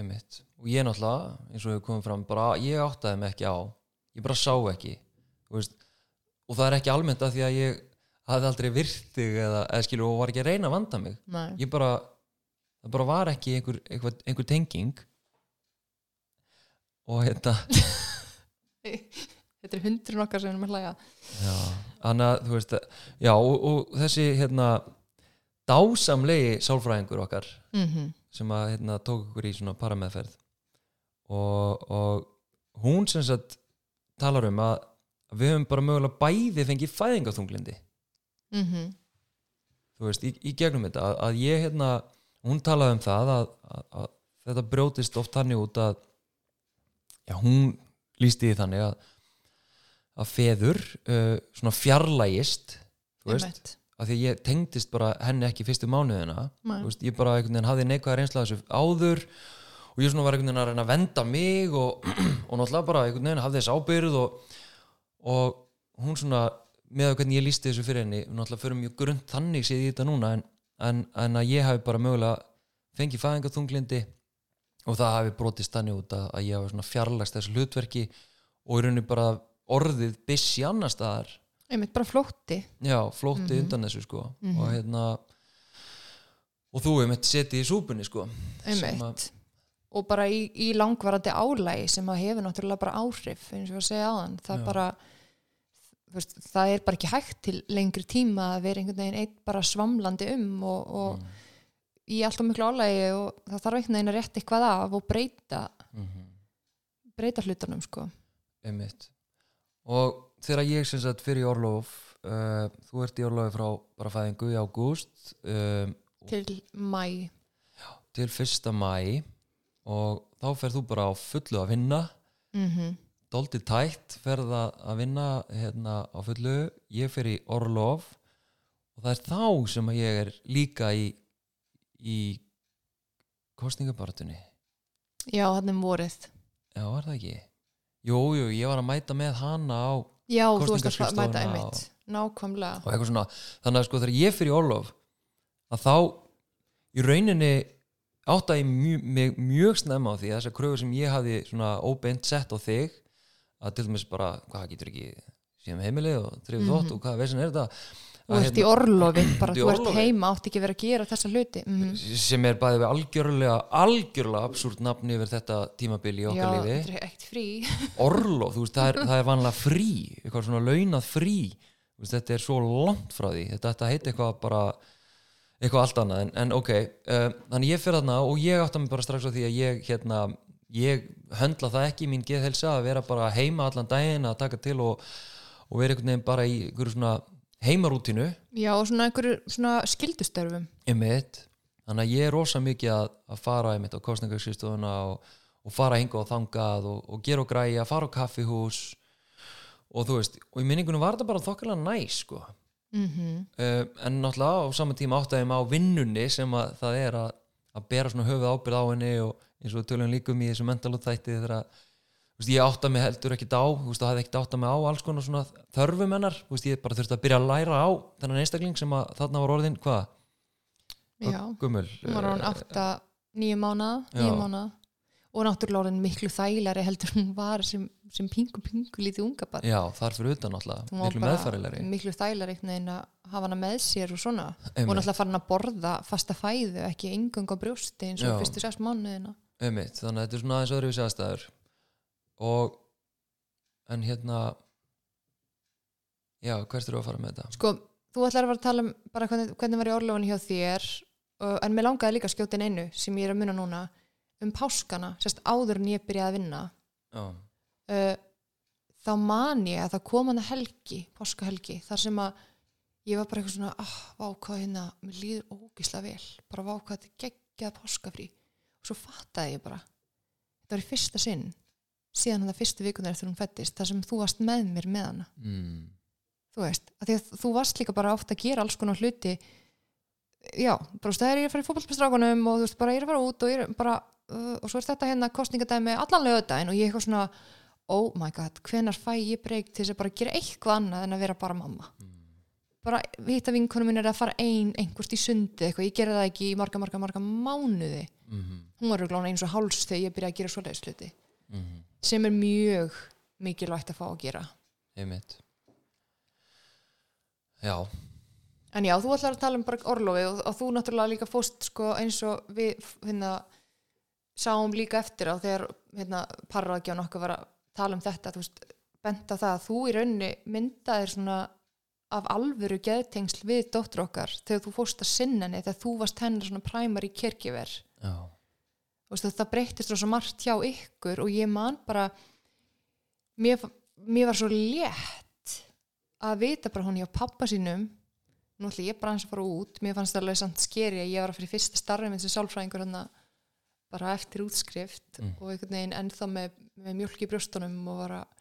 Speaker 1: ummitt og ég náttúrulega, eins og við komum fram bara, ég áttaði mig ekki á. Ég bara sá ekki. Veist, og það er ekki almennt að því að ég hafði aldrei virtig eða, eða skilur og var ekki að reyna að vanda mig.
Speaker 2: Nei.
Speaker 1: ég bara það bara var ekki einhver, einhver, einhver tenging. Og hérna
Speaker 2: þetta er hundurinn okkar sem við erum að hlæja
Speaker 1: já, þannig að þú veist já, og, og þessi hérna dásamlegi sálfræðingur okkar
Speaker 2: mm
Speaker 1: sem að hérna, tók okkur í svona parameðferð. Og, og hún sem sagt talar um að að við höfum bara mögulega bæði fengið fæðingaþunglindi
Speaker 2: -hmm.
Speaker 1: þú veist, í, í gegnum þetta að, að ég hérna, hún talaði um það að, að, að þetta brjótist oft þannig út að já, hún lísti því þannig að að feður uh, svona fjarlægist þú veist, að því ég tengdist bara henni ekki fyrstu mánuðina veist, ég bara einhvern veginn hafði neikvæða reynsla þessu áður og ég svona var einhvern veginn að reyna að venda mig og, og náttúrulega bara einhvern veginn hafði þess ábyrð og, og hún svona með að hvernig ég lísti þessu fyrir henni náttúrulega fyrir mjög grund þannig séð í þetta núna en, en, en að ég hafi bara mögulega fengið fæðingaþunglindi og það hafi brotist þannig út að, að ég hafi svona fjarlægst þessu hlutverki og í rauninni bara orðið bissi annar staðar
Speaker 2: Einmitt, bara flótti
Speaker 1: já, flótti
Speaker 2: Mhm.
Speaker 1: undan þessu sko
Speaker 2: Mhm.
Speaker 1: og hérna og þú hefur mitt setið í súpunni sko
Speaker 2: Einmitt. og bara í, í langvarandi álægi sem að hefur náttúrulega bara áhrif eins og að segja áðan það,
Speaker 1: Já.
Speaker 2: bara, veist, það er bara ekki hægt til lengri tíma að vera einhvern veginn eitt bara svamlandi um og, og
Speaker 1: Mm.
Speaker 2: í alltaf miklu álægi og það þarf einhvern veginn að rétta eitthvað af og breyta,
Speaker 1: Mhm.
Speaker 2: breyta hlutunum sko.
Speaker 1: einmitt og þegar ég sem sagt fyrir orlof uh, þú ert í orlofi frá bara fæðingu í ágúst um,
Speaker 2: til mæ
Speaker 1: til fyrsta mæ og þá ferð þú bara á fullu að vinna
Speaker 2: mm
Speaker 1: Dóldi tætt ferð að vinna hérna á fullu. Ég fer í orlof og það er þá sem ég er líka í í kostningabaratunni
Speaker 2: já, hann er vorið.
Speaker 1: Já, var það ekki? Jú, jú, ég var að mæta með hana á
Speaker 2: já, þú veist að mæta einmitt. Nákvæmlega.
Speaker 1: Og eitthvað svona, þannig að sko þegar ég fyrir orlof að þá í rauninni átta ég mjög, mjög snemma á því að þessar kröfur sem ég svona óbeint sett á þig að til dæmis bara, hvað getur ekki síðan heimilið og þrifið þótt og hvað veginn er þetta?
Speaker 2: Þú
Speaker 1: Að
Speaker 2: ert í orlofi, bara þú ert heima átt ekki að vera að gera þessa hluti. Mm
Speaker 1: sem er bæðið við algjörlega algjörlega absúrt nafni yfir þetta tímabil í
Speaker 2: já,
Speaker 1: okkar lifi
Speaker 2: þetta er ekkert frí.
Speaker 1: Orlof, þú veist, það er, það er vanlega frí eitthvað svona launað frí. Veist, þetta er svo langt frá því. Þetta ætti að heita eitthvað bara eitthvað allt annað, en, en ok uh, þannig ég fyrir þarna og ég átta mig bara strax á því að ég, hérna, ég höndla það ekki í mín geðhelsa að vera bara heima allan daginn að taka til og, og vera einhvern veginn bara í einhverju svona heimarútinu
Speaker 2: já, og svona einhverju svona skildustörfum
Speaker 1: einmitt, þannig að ég er rosa mikið að, að fara einmitt á kostningarskristofuna og, og fara hinga og þangað og, og gera og græja, fara á kaffihús. Og þú veist, og í minningunum var þetta bara þokkalega næs sko,
Speaker 2: mm
Speaker 1: uh, en náttúrulega á saman tíma áttaðum á vinnunni sem að það er að, að bera svona höfuð ábyrð á henni og eins og tölum líkum í þessu mentalot þætti þegar að veist, ég átta mig heldur ekkit á veist, það hefði ekkit átta mig á alls konar svona þörfum hennar, veist, ég bara þurfti að byrja að læra á þennan einstakling sem að þarna var orðin hvað,
Speaker 2: já,
Speaker 1: gummul
Speaker 2: var hann átta nýju mánuða,
Speaker 1: Já.
Speaker 2: nýju mánuða og náttúrulega orðin miklu þælari heldur en hún var sem, sem pingu pingu lítið unga bara
Speaker 1: já, þar fyrir utan
Speaker 2: var
Speaker 1: miklu meðfærilegri.
Speaker 2: miklu einhvern veginn að hafa hana með sér og svona. Og
Speaker 1: einmitt,
Speaker 2: náttúrulega farin að borða fasta fæðu ekki engung á brjósti eins og
Speaker 1: Já.
Speaker 2: fyrstu sex mánuðina
Speaker 1: einmitt, þannig að þetta er svona aðeins öðruvísi aðstæður. Og en hérna já, hvert eru að fara með þetta?
Speaker 2: sko, þú ætlar að fara að tala um bara hvernig, hvernig var í orlofunni hjá þér en mér langaði líka að skjóta inn einu sem ég er að munna núna um páskana, sérst áður en ég byrjaði að vinna.
Speaker 1: Já,
Speaker 2: uh, þá man ég að það kom hann að helgi, páskahelgi þar sem að ég var bara eitthvað svona ah, vá hvað hérna, mér líður ógislega vel. Bara vá hvað þetta geggjað páskafrí svo fattaði ég bara. Þetta var í fyrsta sinn síðan það fyrstu vikunar eftir hún fættist þar sem þú varst með mér með hana.
Speaker 1: Mm,
Speaker 2: þú veist, að því að þú varst líka bara ofta að gera alls konar hluti. Já, bara þú veist, það er ég að fara í fótballspilstrákunum og þú veist, bara ég er að fara út og ég er bara uh, og svo er þetta hérna kostningadæmi allan lögudaginn og ég er eitthvað svona oh my god, hvenar fæ ég breyk til þess að bara gera eitthvað annað en að vera bara mamma bara hitta vinkonum minn er að fara ein einhvert í sundi eitthvað, ég gera það ekki í marga, marga, marga mánuði.
Speaker 1: Mm,
Speaker 2: hún var örugglega eins og háls þegar ég byrjaði að gera svoleiðis hluti.
Speaker 1: Mm,
Speaker 2: sem er mjög mikilvægt að fá að gera.
Speaker 1: Einmitt. Já,
Speaker 2: En já, þú ætlar að tala um bara orlofi og, og þú náttúrulega líka fóst sko, eins og við hérna, sáum líka eftir á þegar hérna, parraðgján okkar var að tala um þetta, veist, bent á það að þú í rauninni myndaðir svona af alvöru geðtengsl við dóttur okkar þegar þú fóst að sinna henni þegar þú varst hennar svona
Speaker 1: já,
Speaker 2: Þú veist, það breyttist svo margt hjá ykkur og ég man bara mér, mér var svo létt að vita bara hún hjá pappa sínum. Nú ætla ég bara hans að fara út. Mér fannst það alveg samt skeri að ég var að fyrir fyrsta starfi minn sem sálfræðingur hann bara eftir útskrift
Speaker 1: Mm.
Speaker 2: og einhvern veginn ennþá með, með mjölk í brjóstunum og var að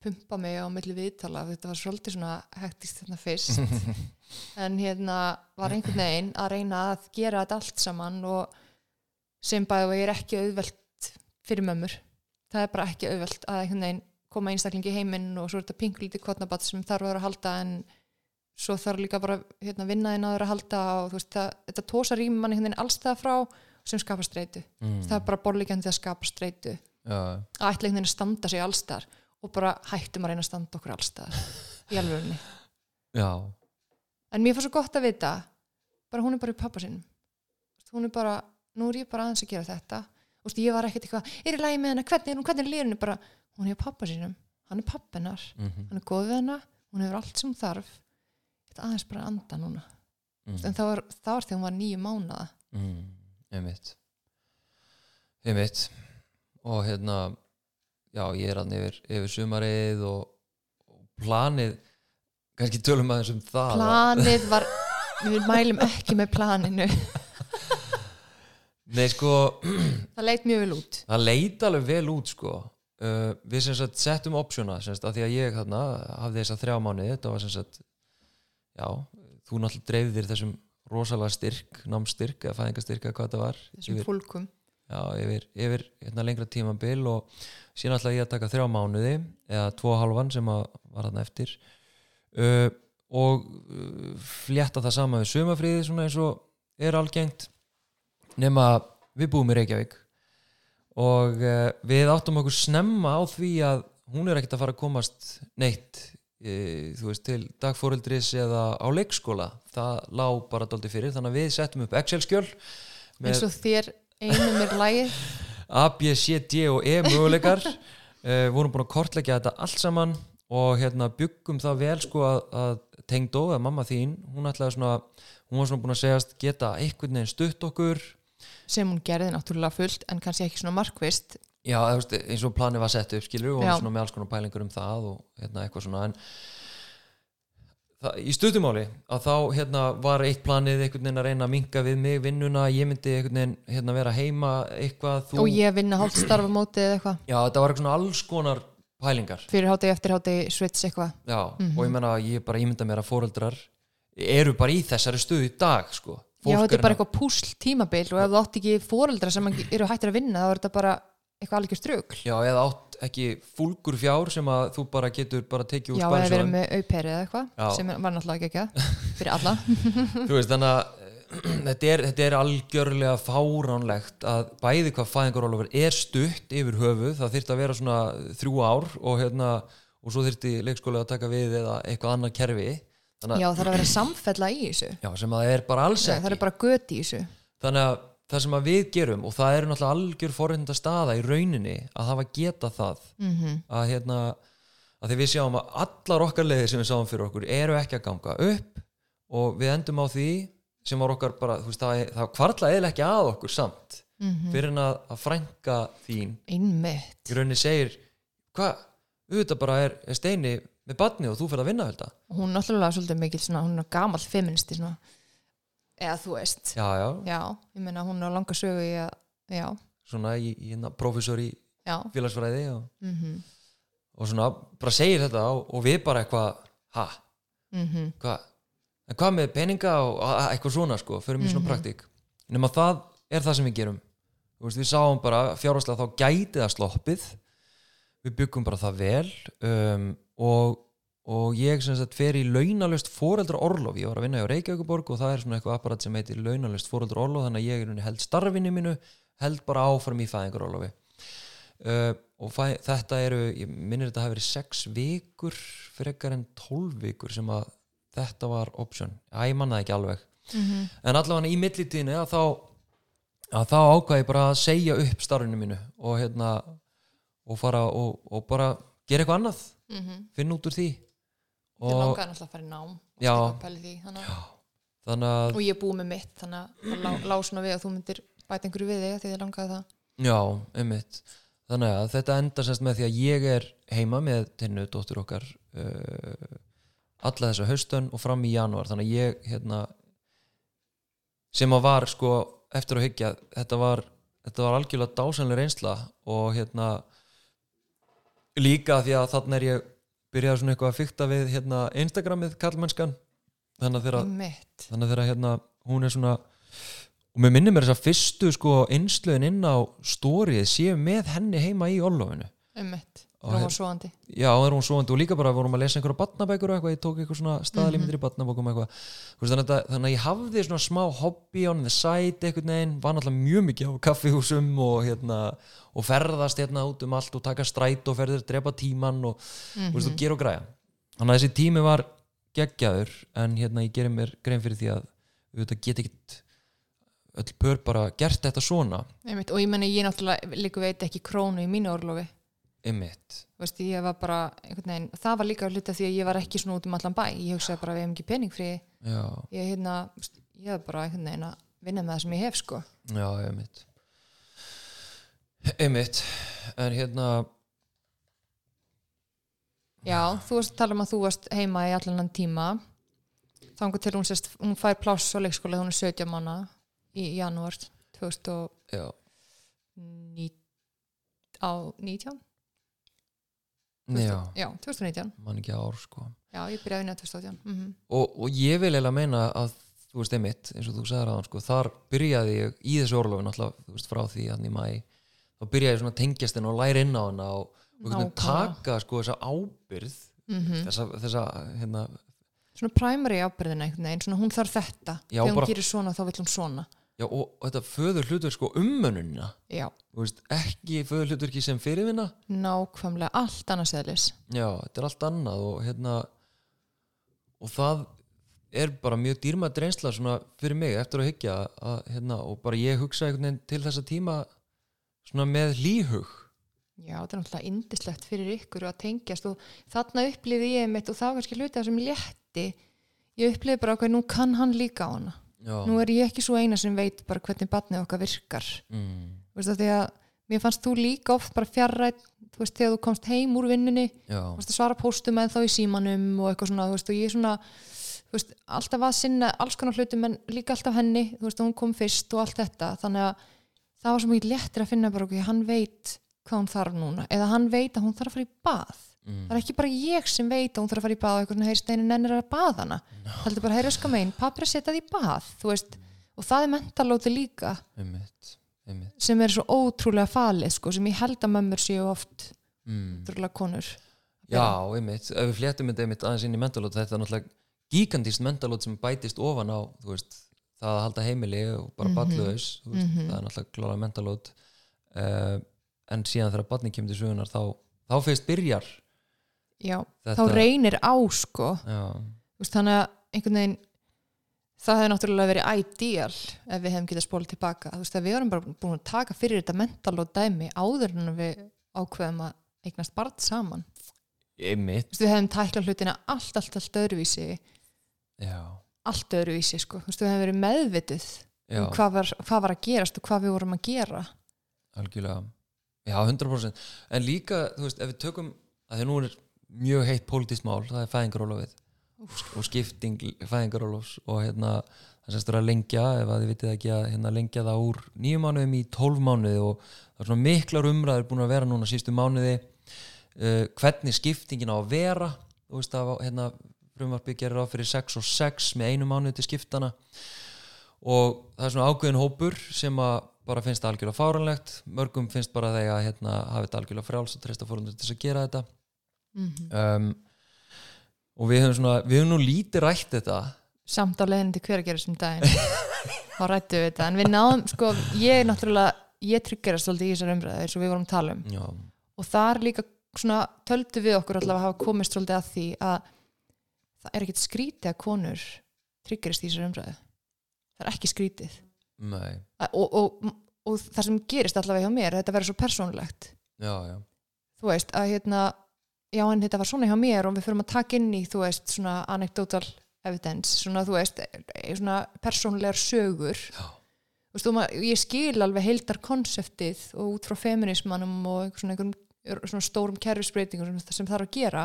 Speaker 2: pumpa mig á milli viðtala. Þetta var svolítið svona hektist þarna fyrst. En hérna var einhvern veginn að reyna að gera þetta allt saman og sem bæði og ég er ekki auðvelt fyrir mömmur. Það er bara ekki auðvelt að einhvern veginn koma einstaklingi í heiminn og svo er þetta pinklítið kvotnabatt sem þarf að vera að halda en svo þarf líka bara hérna, vinnaðin að vera að halda og þú veist, það, þetta tósa rými mann einhvern veginn alls það frá sem skapa streitu.
Speaker 1: Mm,
Speaker 2: það er bara borlíkjandi að skapa streitu. Að ætla einhvern veginn að standa sig allstar og bara hættum að reyna að standa okkur allstar í
Speaker 1: já,
Speaker 2: en mér fannst svo gott að vita bara hún er bara í pappa sinum hún er bara, nú er ég bara aðeins að gera þetta. Og ég var ekkert eitthvað, er í lagi með hana? Hvernig er hún, hvernig er lýrinu, bara hún er í pappa sinum, hann er pappinar
Speaker 1: mm,
Speaker 2: hann er góð við hana, hún hefur allt sem þarf. Þetta aðeins bara anda núna.
Speaker 1: Mm,
Speaker 2: en það var, það var þegar hún var nýju mánuða
Speaker 1: mm, einmitt. Einmitt. Og hérna já, ég er hann yfir, yfir sumarið og, og planið kannski tölum aðeins um það.
Speaker 2: Planið var, við mælum ekki með planinu.
Speaker 1: Nei, sko,
Speaker 2: það leit mjög vel út.
Speaker 1: það leit alveg vel út sko. Uh, við sem sagt settum optiona sem sagt, að því að ég þarna hafði þess að þrjá mánuði, þetta var sem sagt já, þú náttúrulega dreifðir þessum rosalega styrk, námstyrk eða fæðingastyrk eða hvað þetta var
Speaker 2: þessum fólkum.
Speaker 1: Já, yfir, yfir hérna lengra tímabil og síðan ætlaði ég að taka þrjá mánuði eða tvo halvan sem að var þarna eftir. Uh, og uh, flétta það sama við sumafríði svona eins og er algengt nema við búum í Reykjavík. Og uh, við áttum okkur snemma á því að hún er ekkert að fara að komast neitt þú veist til dagfóreldris eða á leikskóla. Það lá bara dálítið fyrir þannig að við settum upp Excel-skjöl
Speaker 2: eins og þér einum er lægið
Speaker 1: A, B, C, D og E möguleikar. Uh, vorum búin að kortleggja þetta allt saman og hérna byggum það vel sko að, að tengdó, eða mamma þín hún svona, hún var svona búin að segjast geta einhvern veginn stutt okkur.
Speaker 2: Sem hún gerði náttúrulega fullt en kannski ekki svona markvist
Speaker 1: já, eins og planið var sett upp skilur og
Speaker 2: Já.
Speaker 1: svona með alls konar pælingur um það og hérna eitthvað svona en það, í stuttumáli að þá hérna var eitt planið einhvern veginn að reyna að minka við mig vinnuna, ég myndi einhvern veginn hérna vera heima eitthvað, þú,
Speaker 2: og ég vinna hálft starfa mótið eða eitthvað
Speaker 1: já, þetta var eitthvað alls konar pælingar
Speaker 2: fyrir hátegi eftir hátegi switch eitthvað
Speaker 1: Já,
Speaker 2: Mhm.
Speaker 1: og ég menna ég bara ímynda mér að fóreldrar eru bara í þessari stöðu í dag sko.
Speaker 2: Já,
Speaker 1: Fólk
Speaker 2: þetta er bara
Speaker 1: hérna-
Speaker 2: eitthvað púsl tímabil og ef þú átt ekki fóreldra sem eru hættir að vinna þá er þetta bara eitthvað alveg strögl
Speaker 1: Já, eða átt ekki fúlgur fjár sem að þú bara getur bara tekið úr
Speaker 2: Já, eða verið
Speaker 1: sparisjóðum
Speaker 2: með auperi eða eitthvað sem var náttúrulega ekki ekki fyrir alla.
Speaker 1: Þú veist, þannig að þetta er, þetta er algjörlega fáránlegt að bæði hvað fæðingarólofur er stutt yfir höfuð, það þyrfti að vera svona þrjú ár og hérna og svo þyrfti leikskóli að taka við eða eitthvað annað kerfi.
Speaker 2: Já, það er að vera samfella í þessu.
Speaker 1: Já, sem að það er bara alls ekki
Speaker 2: það er bara göti í þessu.
Speaker 1: Þannig að það sem að við gerum og það eru náttúrulega algjör forreynda staða í rauninni að hafa geta það.
Speaker 2: Mm -hmm.
Speaker 1: að hérna að því við sjáum að allar okkar leiðir sem við sáum fyrir okkur eru ekki að ganga upp og við endum á því sem var okkar bara, þú veist, það, það kvarla eða ekki að okkur samt fyrir en að, að frænka þín.
Speaker 2: Einmitt.
Speaker 1: Í rauninni segir hvað, auðvitað bara er, er steini með badni og þú fyrir að vinna þetta
Speaker 2: Hún er náttúrulega svolítið mikil svona, hún er gamall feministi svona eða þú veist.
Speaker 1: Já, já,
Speaker 2: Já, ég meina hún er langa sögu í að Já,
Speaker 1: svona í, í hérna professor í
Speaker 2: já.
Speaker 1: félagsfræði og,
Speaker 2: mm
Speaker 1: og svona bara segir þetta og, og við bara eitthvað ha,
Speaker 2: -hmm.
Speaker 1: hvað en hvað með peninga og a- a- eitthvað svona sko, förum í svona praktík. Nema það er það sem við gerum. Þú veist, við sáum bara fjárháslega þá gæti það sloppið. Við byggum bara það vel um, og, og ég sem sagt fer í launalöst foreldra orlof ég var að vinna hjá Reykjavíkuborg og það er svona eitthvað apparat sem heitir launalöst foreldra orlof þannig að ég er í held starfinu mínu held bara áfram í fæðingar orlofi uh, og fæ, þetta eru ég minnir þetta hafi verið sex vikur frekar en tólf vikur sem að þetta var option, Æ, ég manna það ekki alveg.
Speaker 2: Mhm.
Speaker 1: en allavega í millitíðinu að þá að þá ákvað ég bara að segja upp starfinu mínu og hérna og fara og, og bara gera eitthvað annað.
Speaker 2: Mm -hmm.
Speaker 1: finna út úr því
Speaker 2: Ég langaði náttúrulega að fara í nám og því, þannig,
Speaker 1: þannig að
Speaker 2: og ég er búið með mitt þannig að það lá, svona við að þú myndir bæta einhverju við þig því þið langaði það.
Speaker 1: Já, einmitt. Þannig að þetta enda semst með því að ég er heima með tinnu dóttur okkar uh, alla þessa haustön og fram í janúar. Þannig að ég hérna sem að var sko eftir að hyggja þetta var, þetta var algjörlega dásanlega reynsla og hérna líka því að þannig er ég byrjaði svona eitthvað að fykta við hérna Instagramið kallmennskan þannig að þeirra hérna hún er svona og mér minnir mér þess að fyrstu sko einslöðin inn á stórið séu með henni heima í Ollofinu
Speaker 2: mitt, Það
Speaker 1: hér-
Speaker 2: var svoandi
Speaker 1: já, er hún svoandi og líka bara vorum að lesa einhverja batnabækur og eitthvað, ég tók eitthvað svona staðalímyndir í batnabókum eitthvað. Þú veist, þannig, að, þannig að ég hafði svona smá hobby on the side einhvern veginn, var náttúrulega mjög mikið á kaffihúsum og hérna og ferðast hérna út um allt og taka stræt og ferðir, drepa tíman og þú veist, og gera og græja. Þannig að þessi tími var geggjaður en hérna ég gerir mér grein fyrir því að við get ekkit öll pör bara gert þetta svona.
Speaker 2: Einmitt, og ég meni ég náttúrulega líka veit ekki krónu í mínu orlofi Veist, ég var bara, veginn, það var líka hluta því að ég var ekki svona út um allan bæ. Ég hugsaði bara við hefum ekki pening
Speaker 1: já,
Speaker 2: ég, hérna, ég hef bara einhvern veginn að vinna með það sem ég hef sko.
Speaker 1: Já, ymmit ymmit en hérna
Speaker 2: já, þú varst að tala um að þú varst heima í allan tíma. Þangar til hún sérst, hún fær pláss á leikskóla hún er 17 manna í janúar 2019
Speaker 1: já,
Speaker 2: á 19?
Speaker 1: Já,
Speaker 2: Já, 2019
Speaker 1: mann ekki ár sko.
Speaker 2: Já, ég byrjaði á 2018 mm
Speaker 1: og, og ég vil eiginlega meina að þú veist einmitt, eins og þú sagðir aðan sko, þar byrjaði ég í þessu orlofi náttúrulega, þú veist, frá því að í mæ þá byrjaði ég svona að tengjast henn og læra inn á hana og, og
Speaker 2: Nákvæmlega.
Speaker 1: taka sko þessa ábyrð
Speaker 2: -hmm.
Speaker 1: þessa, þessa hérna,
Speaker 2: Svona primary ábyrðina einhvern veginn, svona hún þarf þetta.
Speaker 1: Já,
Speaker 2: þegar hún
Speaker 1: bara-
Speaker 2: gerir svona þá vill hún svona
Speaker 1: já, og, þetta föður hlutur sko veist, ekki föður hlutur sem fyrirvinna.
Speaker 2: Nákvæmlega allt annars eðlis.
Speaker 1: Já, þetta er allt annað og hérna og það er bara mjög dýrmætt reynsla svona fyrir mig eftir að hyggja að, hérna, og bara ég hugsa einhvern veginn til þessa tíma svona með líhug
Speaker 2: Já, þetta er náttúrulega indislegt fyrir ykkur að tengjast og þarna upplifði ég mitt og það var kannski hluti af sem létti. Ég upplifði bara okkur, nú kann hann líka á hana
Speaker 1: já,
Speaker 2: nú er ég ekki svo eina sem veit bara hvernig barnið okkar virkar.
Speaker 1: Mm,
Speaker 2: veist að því að mér fannst þú líka oft bara fjarrætt þú veist, þegar þú komst heim úr vinnunni
Speaker 1: já,
Speaker 2: þú veist, að svara póstum en þá í símanum og eitthvað svona, þú veist, og ég er svona þú veist, alltaf að sinna alls konar hlutum en líka alltaf henni, þú veist, hún kom fyrst og allt þetta, þannig að það var svo mikið léttir að finna bara okkur, hann veit hvað hún þarf núna, eða hann veit að hún þarf að fara í bað það er ekki bara ég sem veit að hún þarf að fara í bað og eitthvað heyri steinin ennir að baða hana. Heldur bara heyri öska megin, pappi er að setja því í bað veist, og það er mentalóti líka.
Speaker 1: Einmitt, einmitt.
Speaker 2: Sem er svo ótrúlega falið sko, sem ég held að mömmur séu oft
Speaker 1: mm.
Speaker 2: ótrúlega konur.
Speaker 1: Já, einmitt, ef við fléttum þetta einmitt aðeins inn í mentalót þetta er náttúrulega gigantist mentalót sem bætist ofan á veist, það að halda heimili og bara mm
Speaker 2: Mhm.
Speaker 1: balluðus það er náttúrulega klára mentalót. Uh, en síðan þegar barni kemur til sögunar þá, þá fyrst byrjar
Speaker 2: já,
Speaker 1: Þetta-
Speaker 2: þá reynir á sko. Veist, þannig að einhvern veginn það hefði náttúrulega verið ideal ef við hefum getað spólað tilbaka. Veist við varum bara búin að taka fyrir þetta mental og dæmi áður en við ákveðum að eignast barn saman. Veist, við hefum tæklað hlutina allt, allt, allt öðruvísi.
Speaker 1: Já,
Speaker 2: allt öðruvísi sko, við hefum verið meðvituð
Speaker 1: já,
Speaker 2: um hvað var, hvað var að gerast og hvað við vorum að gera.
Speaker 1: Algjörlega. Já, 100% En líka, þú veist, ef við tökum að því nú er mjög heitt pólitískt mál það er fæðingarólofið og skipting fæðingarólofs og hérna það sést að lengja, ef að þið vitið ekki að hérna, lengja það úr nýju mánuðum í tólf mánuði og það er svona miklar umræður búin að vera núna sístu mánuði uh, hvernig skiptingin á að vera þú veist að hérna, frumvarpi gerir á fyrir 6 og 6 með einu mánuði til skiptana og það er svona ákveðin hópur sem að bara finnst það algjörlega fáranlegt mörgum finnst bara þegar hérna, hafa þetta algjörlega frjáls og treysta fórhundur til að gera þetta
Speaker 2: mm
Speaker 1: um, og við höfum svona við höfum nú lítið rætt þetta.
Speaker 2: Samt á leiðin til hver að gera sem daginn. Þá rættu við þetta en við náðum, sko, ég er náttúrulega ég tryggjara svolítið í þessar umræðu eins og við vorum að tala um.
Speaker 1: Já,
Speaker 2: og þar líka svona töldu við okkur allavega að hafa komist svolítið að því að það er ekkert skrítið að konur tryggjarist í þessar umræðu. Það er ekki skrítið. Og, og, og það sem gerist allavega hjá mér þetta verður svo persónulegt.
Speaker 1: Já, já.
Speaker 2: Þú veist að hérna já en þetta var svona hjá mér og við fyrir að taka inn í þú veist svona anecdotal evidence svona þú veist eh, svona persónulegar sögur.
Speaker 1: Já.
Speaker 2: Þú ég skil alveg heildar konseptið og út frá feminismanum og svona, einhverjum svona stórum kerfisbreytingum sem, sem þarf að gera.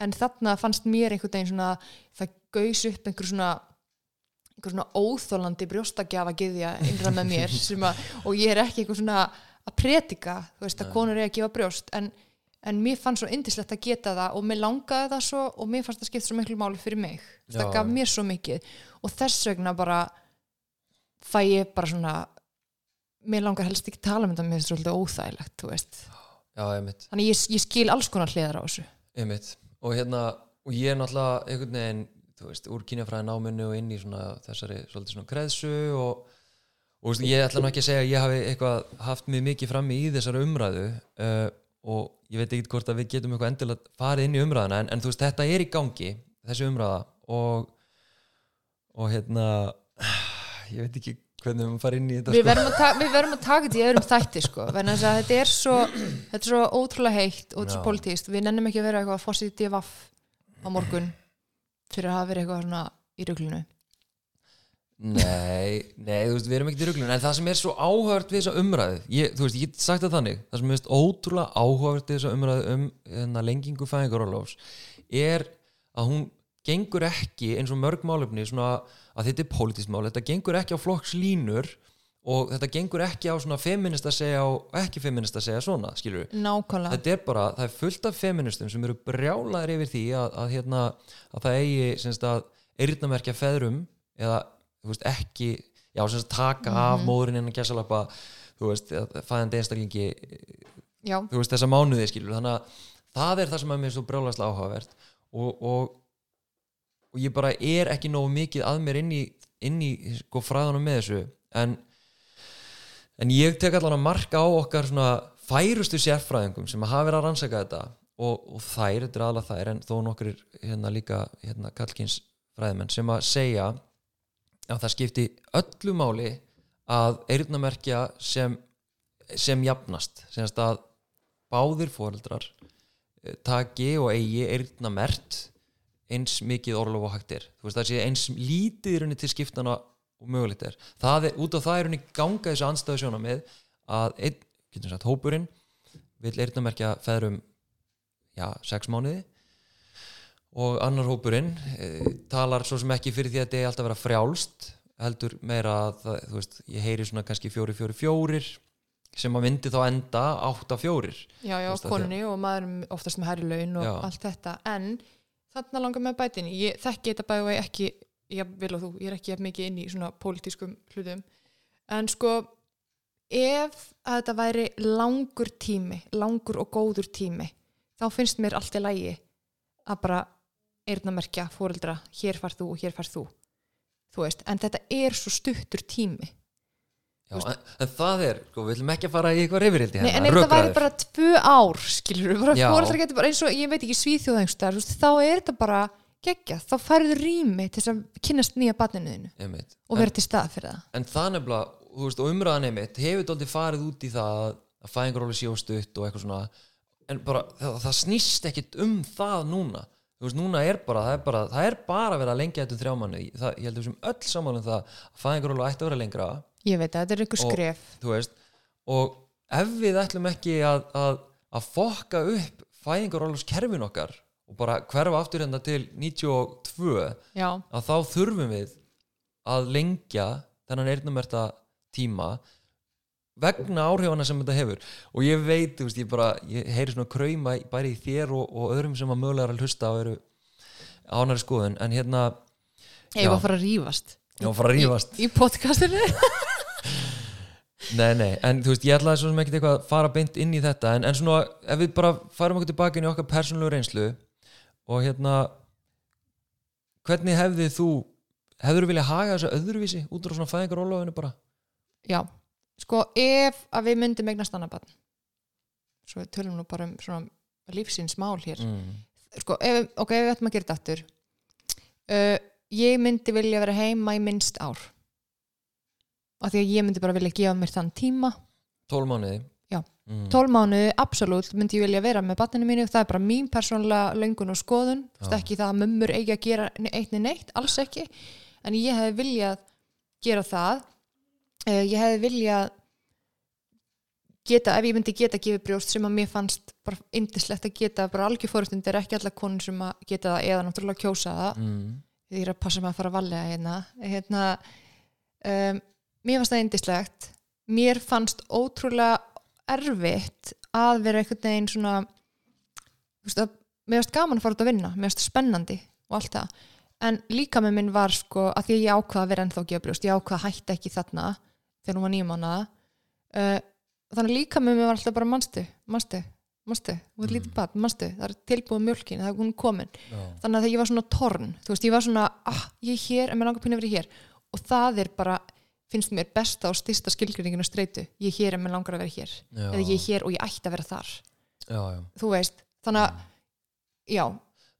Speaker 2: En þarna fannst mér einhvern veginn svona það gaus upp einhver svona einhver svona óþólandi brjóstagjafa gyðja innra með mér að, og ég er ekki einhver svona að predika þú veist að konur er að gefa brjóst en, en mér fannst svo indislegt að geta það og mér langaði það svo og mér fannst það skipt svo miklu máli fyrir mig. Það
Speaker 1: Já.
Speaker 2: gaf mér svo mikið. Og þess vegna bara fæ ég bara svona mér langar helst ekki tala um þetta mér er svolítið óþægilegt
Speaker 1: já,
Speaker 2: þannig ég, ég skil alls konar hliðar á þessu.
Speaker 1: Einmitt. Og hérna, og ég er náttúrulega einhvern veginn, veist, úr kynjafræði náminu og inn í svona þessari svolítið svona kreðsu og, og ég ætla nú ekki að segja að ég hafi eitthvað haft mig mikið frammi í þessari umræðu uh, og ég veit ekki hvort að við getum eitthvað endilega farið inn í umræðuna en, en þú veist, þetta er í gangi þessi umræða og og hérna ég veit ekki hvernig við maður farið inn í þetta
Speaker 2: við
Speaker 1: sko.
Speaker 2: verðum, að við verðum að taka þetta í öðrum þætti sko, að þetta er svo þetta er svo ótrúlega heitt og þetta er svo politíst við nennum ekki að vera eitthvað fórsið divaf á morgun fyrir að hafa verið eitthvað svona í ruglunu
Speaker 1: Nei, nei, þú veist, við erum ekkert í ruglun en það sem er svo áhört við þessa umræðu ég, þú veist, ég get sagt það þannig það sem er ótrúlega áhört við þessa umræðu um hérna, lengingu fæðingarólofs er að hún gengur ekki eins og mörg málefni svona að þetta er pólitískt mál, þetta gengur ekki á flokkslínur og þetta gengur ekki á svona feminist að segja og ekki feminist að segja svona, skilur við
Speaker 2: nákvæmlega,
Speaker 1: þetta er bara, það er fullt af feministum sem eru brjálaðir yfir því að, að, hérna, að það eigi veist ekki já, taka af móðurinn innan gæsalappa þú veist, að fæðandi einstaklingi
Speaker 2: já,
Speaker 1: þú veist, þessa mánuði skilur þannig að það er það sem að mér er svo brjálæslega áhugavert og, og, og ég bara er ekki nógu mikið að mér inn í, inn í sko, fræðanum með þessu. En, en ég tek allan að marka á okkar svona færustu sérfræðingum sem hafa verið að rannsaka þetta og, og þær, þetta er aðalega þær en þó nokkur hérna líka hérna kallkins fræðimenn sem að segja að það skipti öllu máli að eyrnamerkja sem, sem jafnast. Semst að báðir foreldrar eh, taki og eigi eyrnamert eins mikið orlof og sé eins lítið í rauninni til skiptana og mögulegt er. Er, út á það er rauninni ganga þessu anstæðu sjóna með að einn, getur sagt, hópurinn vil eyrnamerkja feðrum já, sex mánuði og annar hópurinn e, talar svo sem ekki fyrir því að þetta er alltaf að vera frjálst heldur meira að þú veist, ég heyri svona kannski fjóri, fjóri, fjórir sem að myndi þá enda 8-4
Speaker 2: já, já,
Speaker 1: því
Speaker 2: konunni og maðurum oftast með hærri laun og
Speaker 1: Já.
Speaker 2: allt þetta. En þarna langar með bætin ég þekki þetta bæði ekki ég vil og þú, ég er ekki mikið inn í svona pólitískum hlutum. En sko ef að þetta væri langur tími langur og góður tími þá finnst mér allt í lægi að bara eyrnamerkja fóreldra, hér far þú og hér far þú. Þú veist, en þetta er svo stuttur tími.
Speaker 1: Já, en, en það er, sko, við viljum ekki að fara í eitthvað reyfirildi
Speaker 2: Nei, en ef það væri bara tvö ár skilur við, bara
Speaker 1: Já.
Speaker 2: fóreldrar getur bara eins og ég veit ekki svíþjóðangstar, þá er þetta bara geggja, þá færðu rými til þess að kynnast nýja
Speaker 1: einmitt.
Speaker 2: og vera til stað fyrir það.
Speaker 1: en það nefnilega, þú veist, og umræðan einmitt hefur dálítið farið út í það að, fæðingaróli sé á stutt og eitthvað svona en bara, það, það snýst ekkit um það núna þú veist, núna er bara það er bara, það er bara að lengja þetta um þrjá manni það, ég held að við sem öll saman um það að fæðingaróli ætti að vera lengra.
Speaker 2: Ég veit að þetta er
Speaker 1: Og-
Speaker 2: skref.
Speaker 1: þú veist, og ef við ætlum ekki að, að, að fokka upp fæðingarólfskerfin okkar og bara hverfa aftur hérna til 92
Speaker 2: já,
Speaker 1: að þá þurfum við að lengja þennan eyrnumerta tíma vegna áhrifana sem þetta hefur. Og ég veit, þú veist, ég bara ég heyri svona krauma bæri í þér og, og öðrum sem að mögulega er að hlusta og eru ánari skoðun, en hérna
Speaker 2: ég var að fara að rífast.
Speaker 1: Já, fara að rífast.
Speaker 2: í, í podcastinu.
Speaker 1: Nei, nei, en þú veist, ég ætlaði svo sem ekkert eitthvað að fara beint inn í þetta. En, en svona, ef við bara færum okkur tilbaka inn í okkar persónulegu reynslu og hérna hvernig hefði þú hefur þú viljað haga þessu öðruvísi út frá svona fæðingarólofinu bara?
Speaker 2: Já, sko ef að við myndum eignast annað barn svo við tölum nú bara um svona lífsins mál hér.
Speaker 1: Mm.
Speaker 2: sko, ef, ok, ef við ættum að gera þetta aftur uh, ég myndi vilja vera heima í minnst ár. Af því að ég myndi bara vilja gefa mér þann tíma.
Speaker 1: 12 mánuði?
Speaker 2: Já.
Speaker 1: mm.
Speaker 2: 12 mánuði, absolutt, myndi ég vilja vera með batninu mínu, það er bara mín persónulega löngun og skoðun, þú veist ekki það að mömmur eigi að gera eitt neitt, alls ekki. En ég hefði viljað gera það uh, ég hefði viljað geta, ef ég myndi geta gefið brjóst sem að mér fannst bara indislegt að geta, bara algjör fórustund er ekki allar konur sem að geta það eða náttúrulega kjósa það.
Speaker 1: Mm.
Speaker 2: því að passa mig að fara að valega hérna, hérna um, mér fannst það indislegt mér fannst ótrúlega erfitt að vera einhvern veginn svona veist að mér fannst gaman að fara út að vinna mér fannst spennandi og allt það. En líka með minn var sko að því að ég ákvaða að vera ennþá að gefa brjóst, ég ákvaða að hætta ekki þarna þegar hún var nýjum mánuða uh, þannig að líka með mér var alltaf bara manstu, manstu þú ert
Speaker 1: Mm.
Speaker 2: lítið bad, manstu, það er tilbúið mjölkin það er hún komin
Speaker 1: Já.
Speaker 2: þannig að ég var svona torn þú veist, ég var svona, ah, ég er hér en mér langar pínu að vera hér og það er bara finnst mér besta og styrsta skilgreiningin og streitu ég er hér en mér langar að vera hér
Speaker 1: Já.
Speaker 2: eða ég er hér og ég ætti að vera þar
Speaker 1: Já, já.
Speaker 2: þú veist, þannig að já,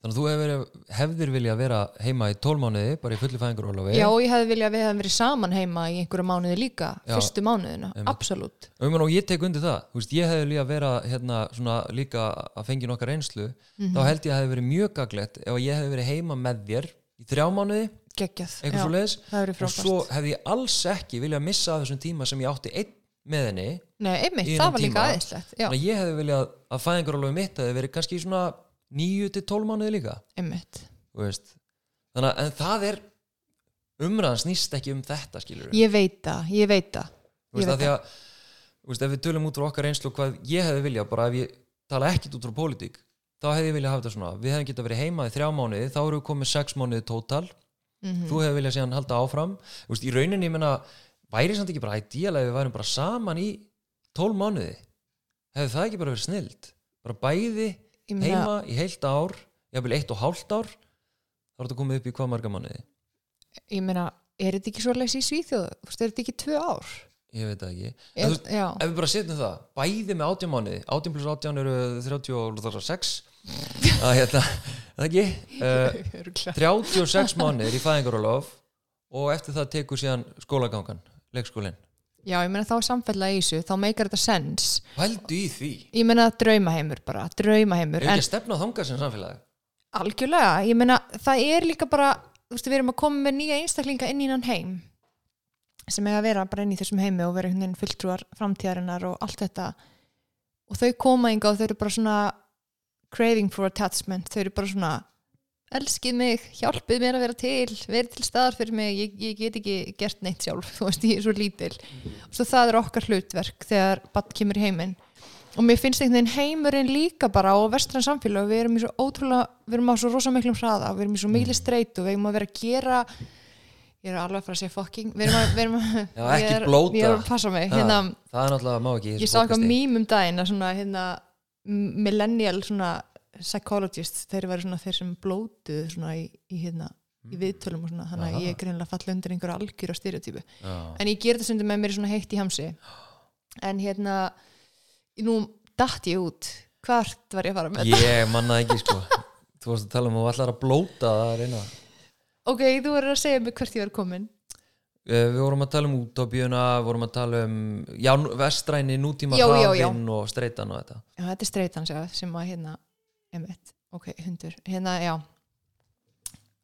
Speaker 1: Þannig að þú hefur, hefðir vilja vera heima í 12 mánuði bara í fulli fæðingarólofi
Speaker 2: já og ég hefði viljað að við hefðum verið saman heima í einhverju mánuði líka
Speaker 1: Já.
Speaker 2: fyrstu mánuðina,
Speaker 1: Einmitt.
Speaker 2: absolutt.
Speaker 1: Meina, og ég tek undir það, veist, ég hefði líka vera hérna svona líka að fengja nokkar reynslu.
Speaker 2: Mhm.
Speaker 1: þá held ég að það hefði verið mjög gaglegt ef að ég hefði verið heima með þér í þrjá mánuði,
Speaker 2: geggjað,
Speaker 1: eitthvað
Speaker 2: já,
Speaker 1: svo leiðis
Speaker 2: það
Speaker 1: og svo hefði ég alls ekki viljað missa af þessum tíma sem ég átti einn með henni
Speaker 2: Nei, einmitt, það var líka aðeinslegt já,
Speaker 1: þannig að ég hefði viljað að fæðingarólofi mitt hefði verið kannski svona 9 til 12 mánuði líka. Þannig að en það er umræðan snýst ekki um þetta skilur
Speaker 2: ég veit það, ég veit það.
Speaker 1: Að að ef við tölum út frá okkar reynslu hvað ég hefði viljað, bara ef ég tala ekkit út frá pólitík, þá hefði ég viljað hafa þetta svona. Við hefðum getað verið heima í þrjá mánuði þá eru við komið sex mánuði tótal.
Speaker 2: Mhm.
Speaker 1: þú hefði viljað síðan halda áfram. Veist, í rauninni, ég menna, væri samt ekki bara ideal ef við værum bara saman í tól mánuði? Hefði það ekki bara verið snild bara bæði heima í heilt ár jafnvel eitt og hálft ár þá er þetta komið upp í hvað marga mánuði?
Speaker 2: Ég meina, er þetta ekki svo leys í Svíþjóð? Þú veist, er þetta ekki tvö ár?
Speaker 1: Ég veit það ekki.
Speaker 2: Er,
Speaker 1: þú veist, ef við bara setjum það, bæði með 18 mánuði 18 pluss 18 eru 36 að hérna það ekki? Uh,
Speaker 2: Örugglega.
Speaker 1: 36 mánuðir í fæðingarólof og eftir það tekur síðan skólagangan leikskólinn,
Speaker 2: já, ég meina þá er samfella í þessu þá meikar þetta sens.
Speaker 1: Hældu í því.
Speaker 2: Ég meina draumaheimur bara, draumaheimur
Speaker 1: er ekki að stefna á þangað sem samfélagi
Speaker 2: algjörlega, ég meina það er líka bara, þú veist, við erum að koma með nýja einstaklinga inn í hann heim sem eiga að vera bara inn í þessum heimi og vera einhvern veginn fulltrúar framtíðarinnar og allt þetta. Og þau koma inga og þau eru bara svona craving for attachment, þau eru bara svona elskið mig, hjálpið mér að vera til verið til staðar fyrir mig, ég, ég get ekki gert neitt sjálf, þú veist, ég er svo lítil. Og svo það er okkar hlutverk þegar bann kemur í heiminn. Og mér finnst einhvern veginn heimurinn líka bara á vestræn samfélag, við erum í svo ótrúlega við erum á svo rosa miklum hraða, við erum í svo miklu streitu, við erum að vera að gera ég er alveg að fara að segja fucking við erum að, við erum að
Speaker 1: Já, ekki
Speaker 2: ég er,
Speaker 1: blóta.
Speaker 2: ég er að passa mig, hérna
Speaker 1: það er náttúrulega má ekki
Speaker 2: ég sá eitthvað mím um daginn að svona hérna millennial svona psychologists, þeir eru svona þeir sem blótuð svona í, í hérna í viðtölum og svona, þannig að ég er greinlega falla undir einhverja algjör á styrjótypu en ég ger þetta sem með mér svona heitt í hamsi. En hérna nú datt ég út. Hvert var ég að fara með þetta?
Speaker 1: Ég manna ekki sko. Þú varst að tala um að þú ætlar að blóta það að reyna.
Speaker 2: Ok, þú verður að segja mig hvert ég var komin.
Speaker 1: Eh, við vorum að tala um útópíuna við vorum að tala um já, vestræni, nútíma hraðinn og streitan og þetta.
Speaker 2: Já, þetta er streitan sem að hérna emitt, ok, hundur. Hérna, já.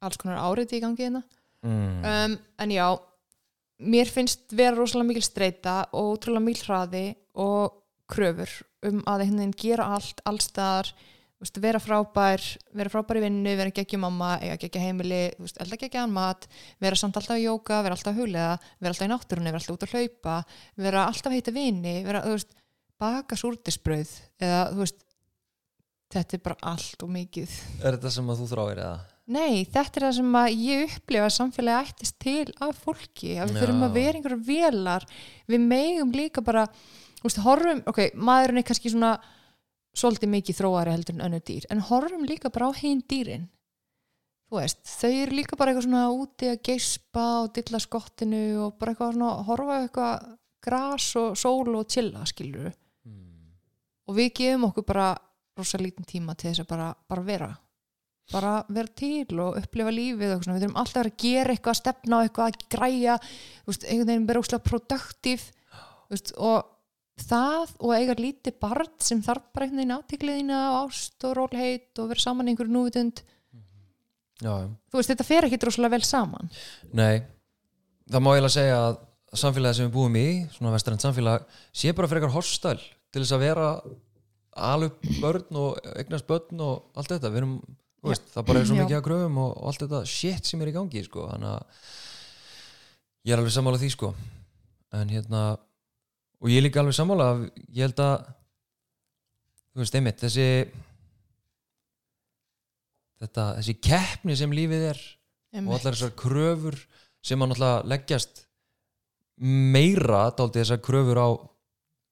Speaker 2: Alls konar áriði í gangi hérna.
Speaker 1: Mm.
Speaker 2: um, en já mér finnst vera rosalega mikil streita og ótrúlega mikil hraði og kröfur um að veginn gera allt, allstaðar veist, vera frábær, vera frábær í vinnu vera geggja mamma, eiga geggja heimili veist, elda geggja mat, vera samt alltaf í jóka vera alltaf huglega, vera alltaf í náttúrunni vera alltaf út að hlaupa, vera alltaf að heita vini vera, þú veist, baka súrdisbrauð eða, þú veist þetta er bara allt og mikið.
Speaker 1: Er þetta sem að þú þráir eða?
Speaker 2: Nei, þetta er það sem að ég upplifa að samfélagi ættist til af fólki að við þurfum að vera einhverja velar við megum líka bara veist, horfum, ok, maðurinn er kannski svona svolítið mikið þróari heldur en önnu dýr, en horfum líka bara á hinn dýrin. Þú veist, þau eru líka bara eitthvað svona úti að geispa og dilla skottinu og bara eitthvað svona horfa eitthvað gras og sól og chilla, skilur
Speaker 1: Mm.
Speaker 2: og við gefum okkur bara rosa lítinn tíma til þess að bara, bara vera. Bara vera til og upplifa lífið og við þurfum alltaf að gera eitthvað að stefna á eitthvað að græja veist, einhvern veginn vera óslega produktív og það og eiga lítið barn sem þarf bara einhvern veginn átikliðina og ást og rólheit og vera saman einhverju núvitund.
Speaker 1: Já,
Speaker 2: þú veist, þetta fer ekki rosalega vel saman.
Speaker 1: Nei, það má ég að segja að samfélagið sem við búum í svona vestrænt samfélag sé bara frekar hostal til þess að vera alveg börn og eignast börn og allt þetta, við erum veist, það bara er svo mikið að gröfum og, og allt þetta shit sem er í gangi sko. þannig að ég er alveg sammála því sko. en hérna og ég er líka alveg sammála að ég held að þú veist, einmitt, þessi þetta, þessi keppni sem lífið er og allar þessar kröfur sem að náttúrulega leggjast meira dálítið þessar kröfur á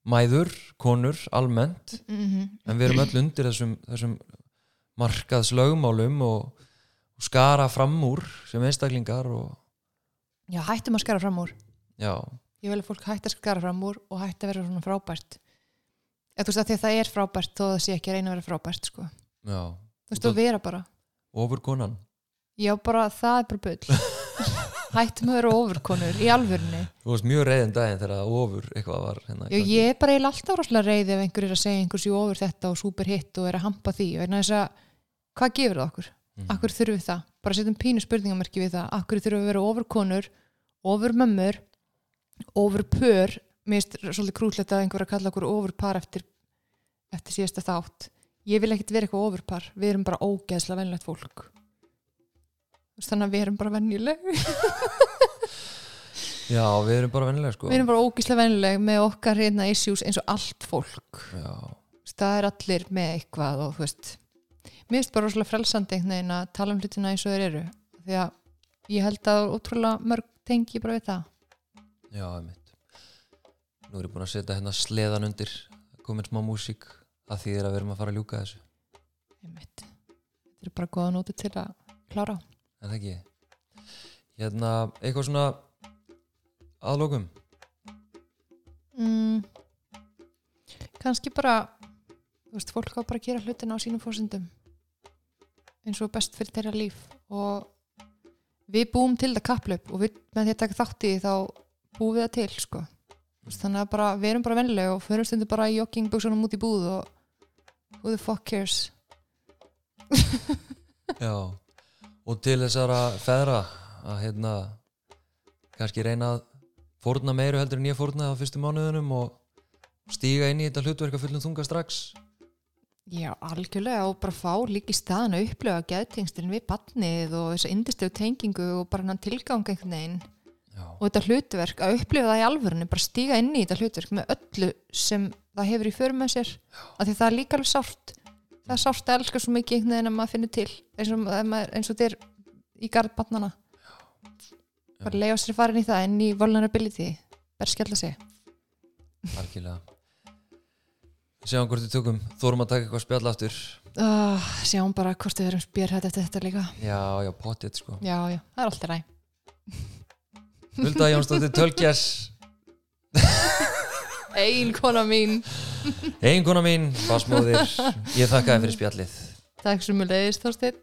Speaker 1: mæður, konur, almennt.
Speaker 2: Mm -hmm.
Speaker 1: en við erum öll undir þessum, þessum markaðslögmálum og, og skara fram úr sem einstaklingar og
Speaker 2: já, hættum að skara fram úr.
Speaker 1: Já,
Speaker 2: ég vil að fólk hætti að skara fram úr og hætti að vera svona frábært. Eða þú veist að því að það er frábært þó að það sé ekki að reyna að vera frábært sko. þú veist að vera bara.
Speaker 1: ofur konan
Speaker 2: já bara það er bara bull hættum að vera ofurkonur í alvörni
Speaker 1: þú varst mjög reyðin daginn þegar ofur eitthvað var hérna,
Speaker 2: já, ég er bara alltaf ráslega reyði ef einhver er að segja einhversu ofur þetta og super hitt og er að hampa því. Að hvað gefur það okkur?
Speaker 1: Mhm.
Speaker 2: Akkur þurfum við það? Bara setjum pínu spurningamerki við það. Akkur þurfum við að vera ofurkonur ofurmömmur ofurpör? Mér finnst svolítið krútlegt að einhver að kalla okkur ofurpar eftir, eftir síðasta þátt. Ég vil ekkit vera eitthvað ofurpar. Við erum bara ógeðslega venjulegt fólk þannig að við erum bara venjuleg.
Speaker 1: Já, við erum bara vennilega sko.
Speaker 2: Við erum bara ógeðslega venjuleg með okkar hérna issues eins og allt fólk.
Speaker 1: Já,
Speaker 2: það er allir með eitthvað og þú veist mér finnst bara rosalega frelsandi einhvern veginn að tala um hlutina eins og þeir eru. Því að ég held að ótrúlega mörg tengi bara við það.
Speaker 1: Já, einmitt. Nú erum búin að setja hérna sleðan undir komin smá músík að því er að við erum að fara að ljúka þessu.
Speaker 2: Einmitt. þetta er bara góða nóti til að klára
Speaker 1: en það ekki? Hérna, eitthvað svona aðlokum
Speaker 2: mm, kannski bara þú veist, fólk á bara að gera hlutina á sínum fórsendum eins og best fyrir þeirra líf. Og við búum til það kapplöp og við, með því að taka þátt í því þá búum við það til sko. Þannig að bara, við erum bara vennilega og förum stundu bara í joggingbuksunum út í búð og who the fuck cares?
Speaker 1: Já, og til þessara feðra að hérna kannski reyna að fórna meiru heldur en ég fórnaði á fyrstu mánuðunum og stíga inn í þetta hlutverk að fullum þunga strax.
Speaker 2: Já, algjörlega og bara fá líka í staðan að upplifa geðtengstilin við batnið og þessa indistlegu tengingu og bara hann tilgang einhvern veginn.
Speaker 1: Já,
Speaker 2: og þetta hlutverk, að upplifa það í alvörunni bara stíga inn í þetta hlutverk með öllu sem það hefur í för með sér. Af því það er líka alveg sárt það er sárt að elska svo mikið einhvern veginn að maður finnur til eins og, eins og er í garð batnana bara leiða sér farin í það en í vulnerability bara skella sig.
Speaker 1: Algjörlega. Sjáum hvort við tökum Þórum að taka eitthvað spjall aftur.
Speaker 2: Uh, sjáum bara hvort við erum spjörhætt eftir þetta líka.
Speaker 1: Já, já, potið sko.
Speaker 2: Já, já, það er alltaf ræ
Speaker 1: Hulda Jónsdóttir Tölkjars
Speaker 2: ein kona mín.
Speaker 1: Eiginkona mín, basmóðir Ég þakka þér fyrir spjallið.
Speaker 2: Takk sem við leiðist Þorsteinn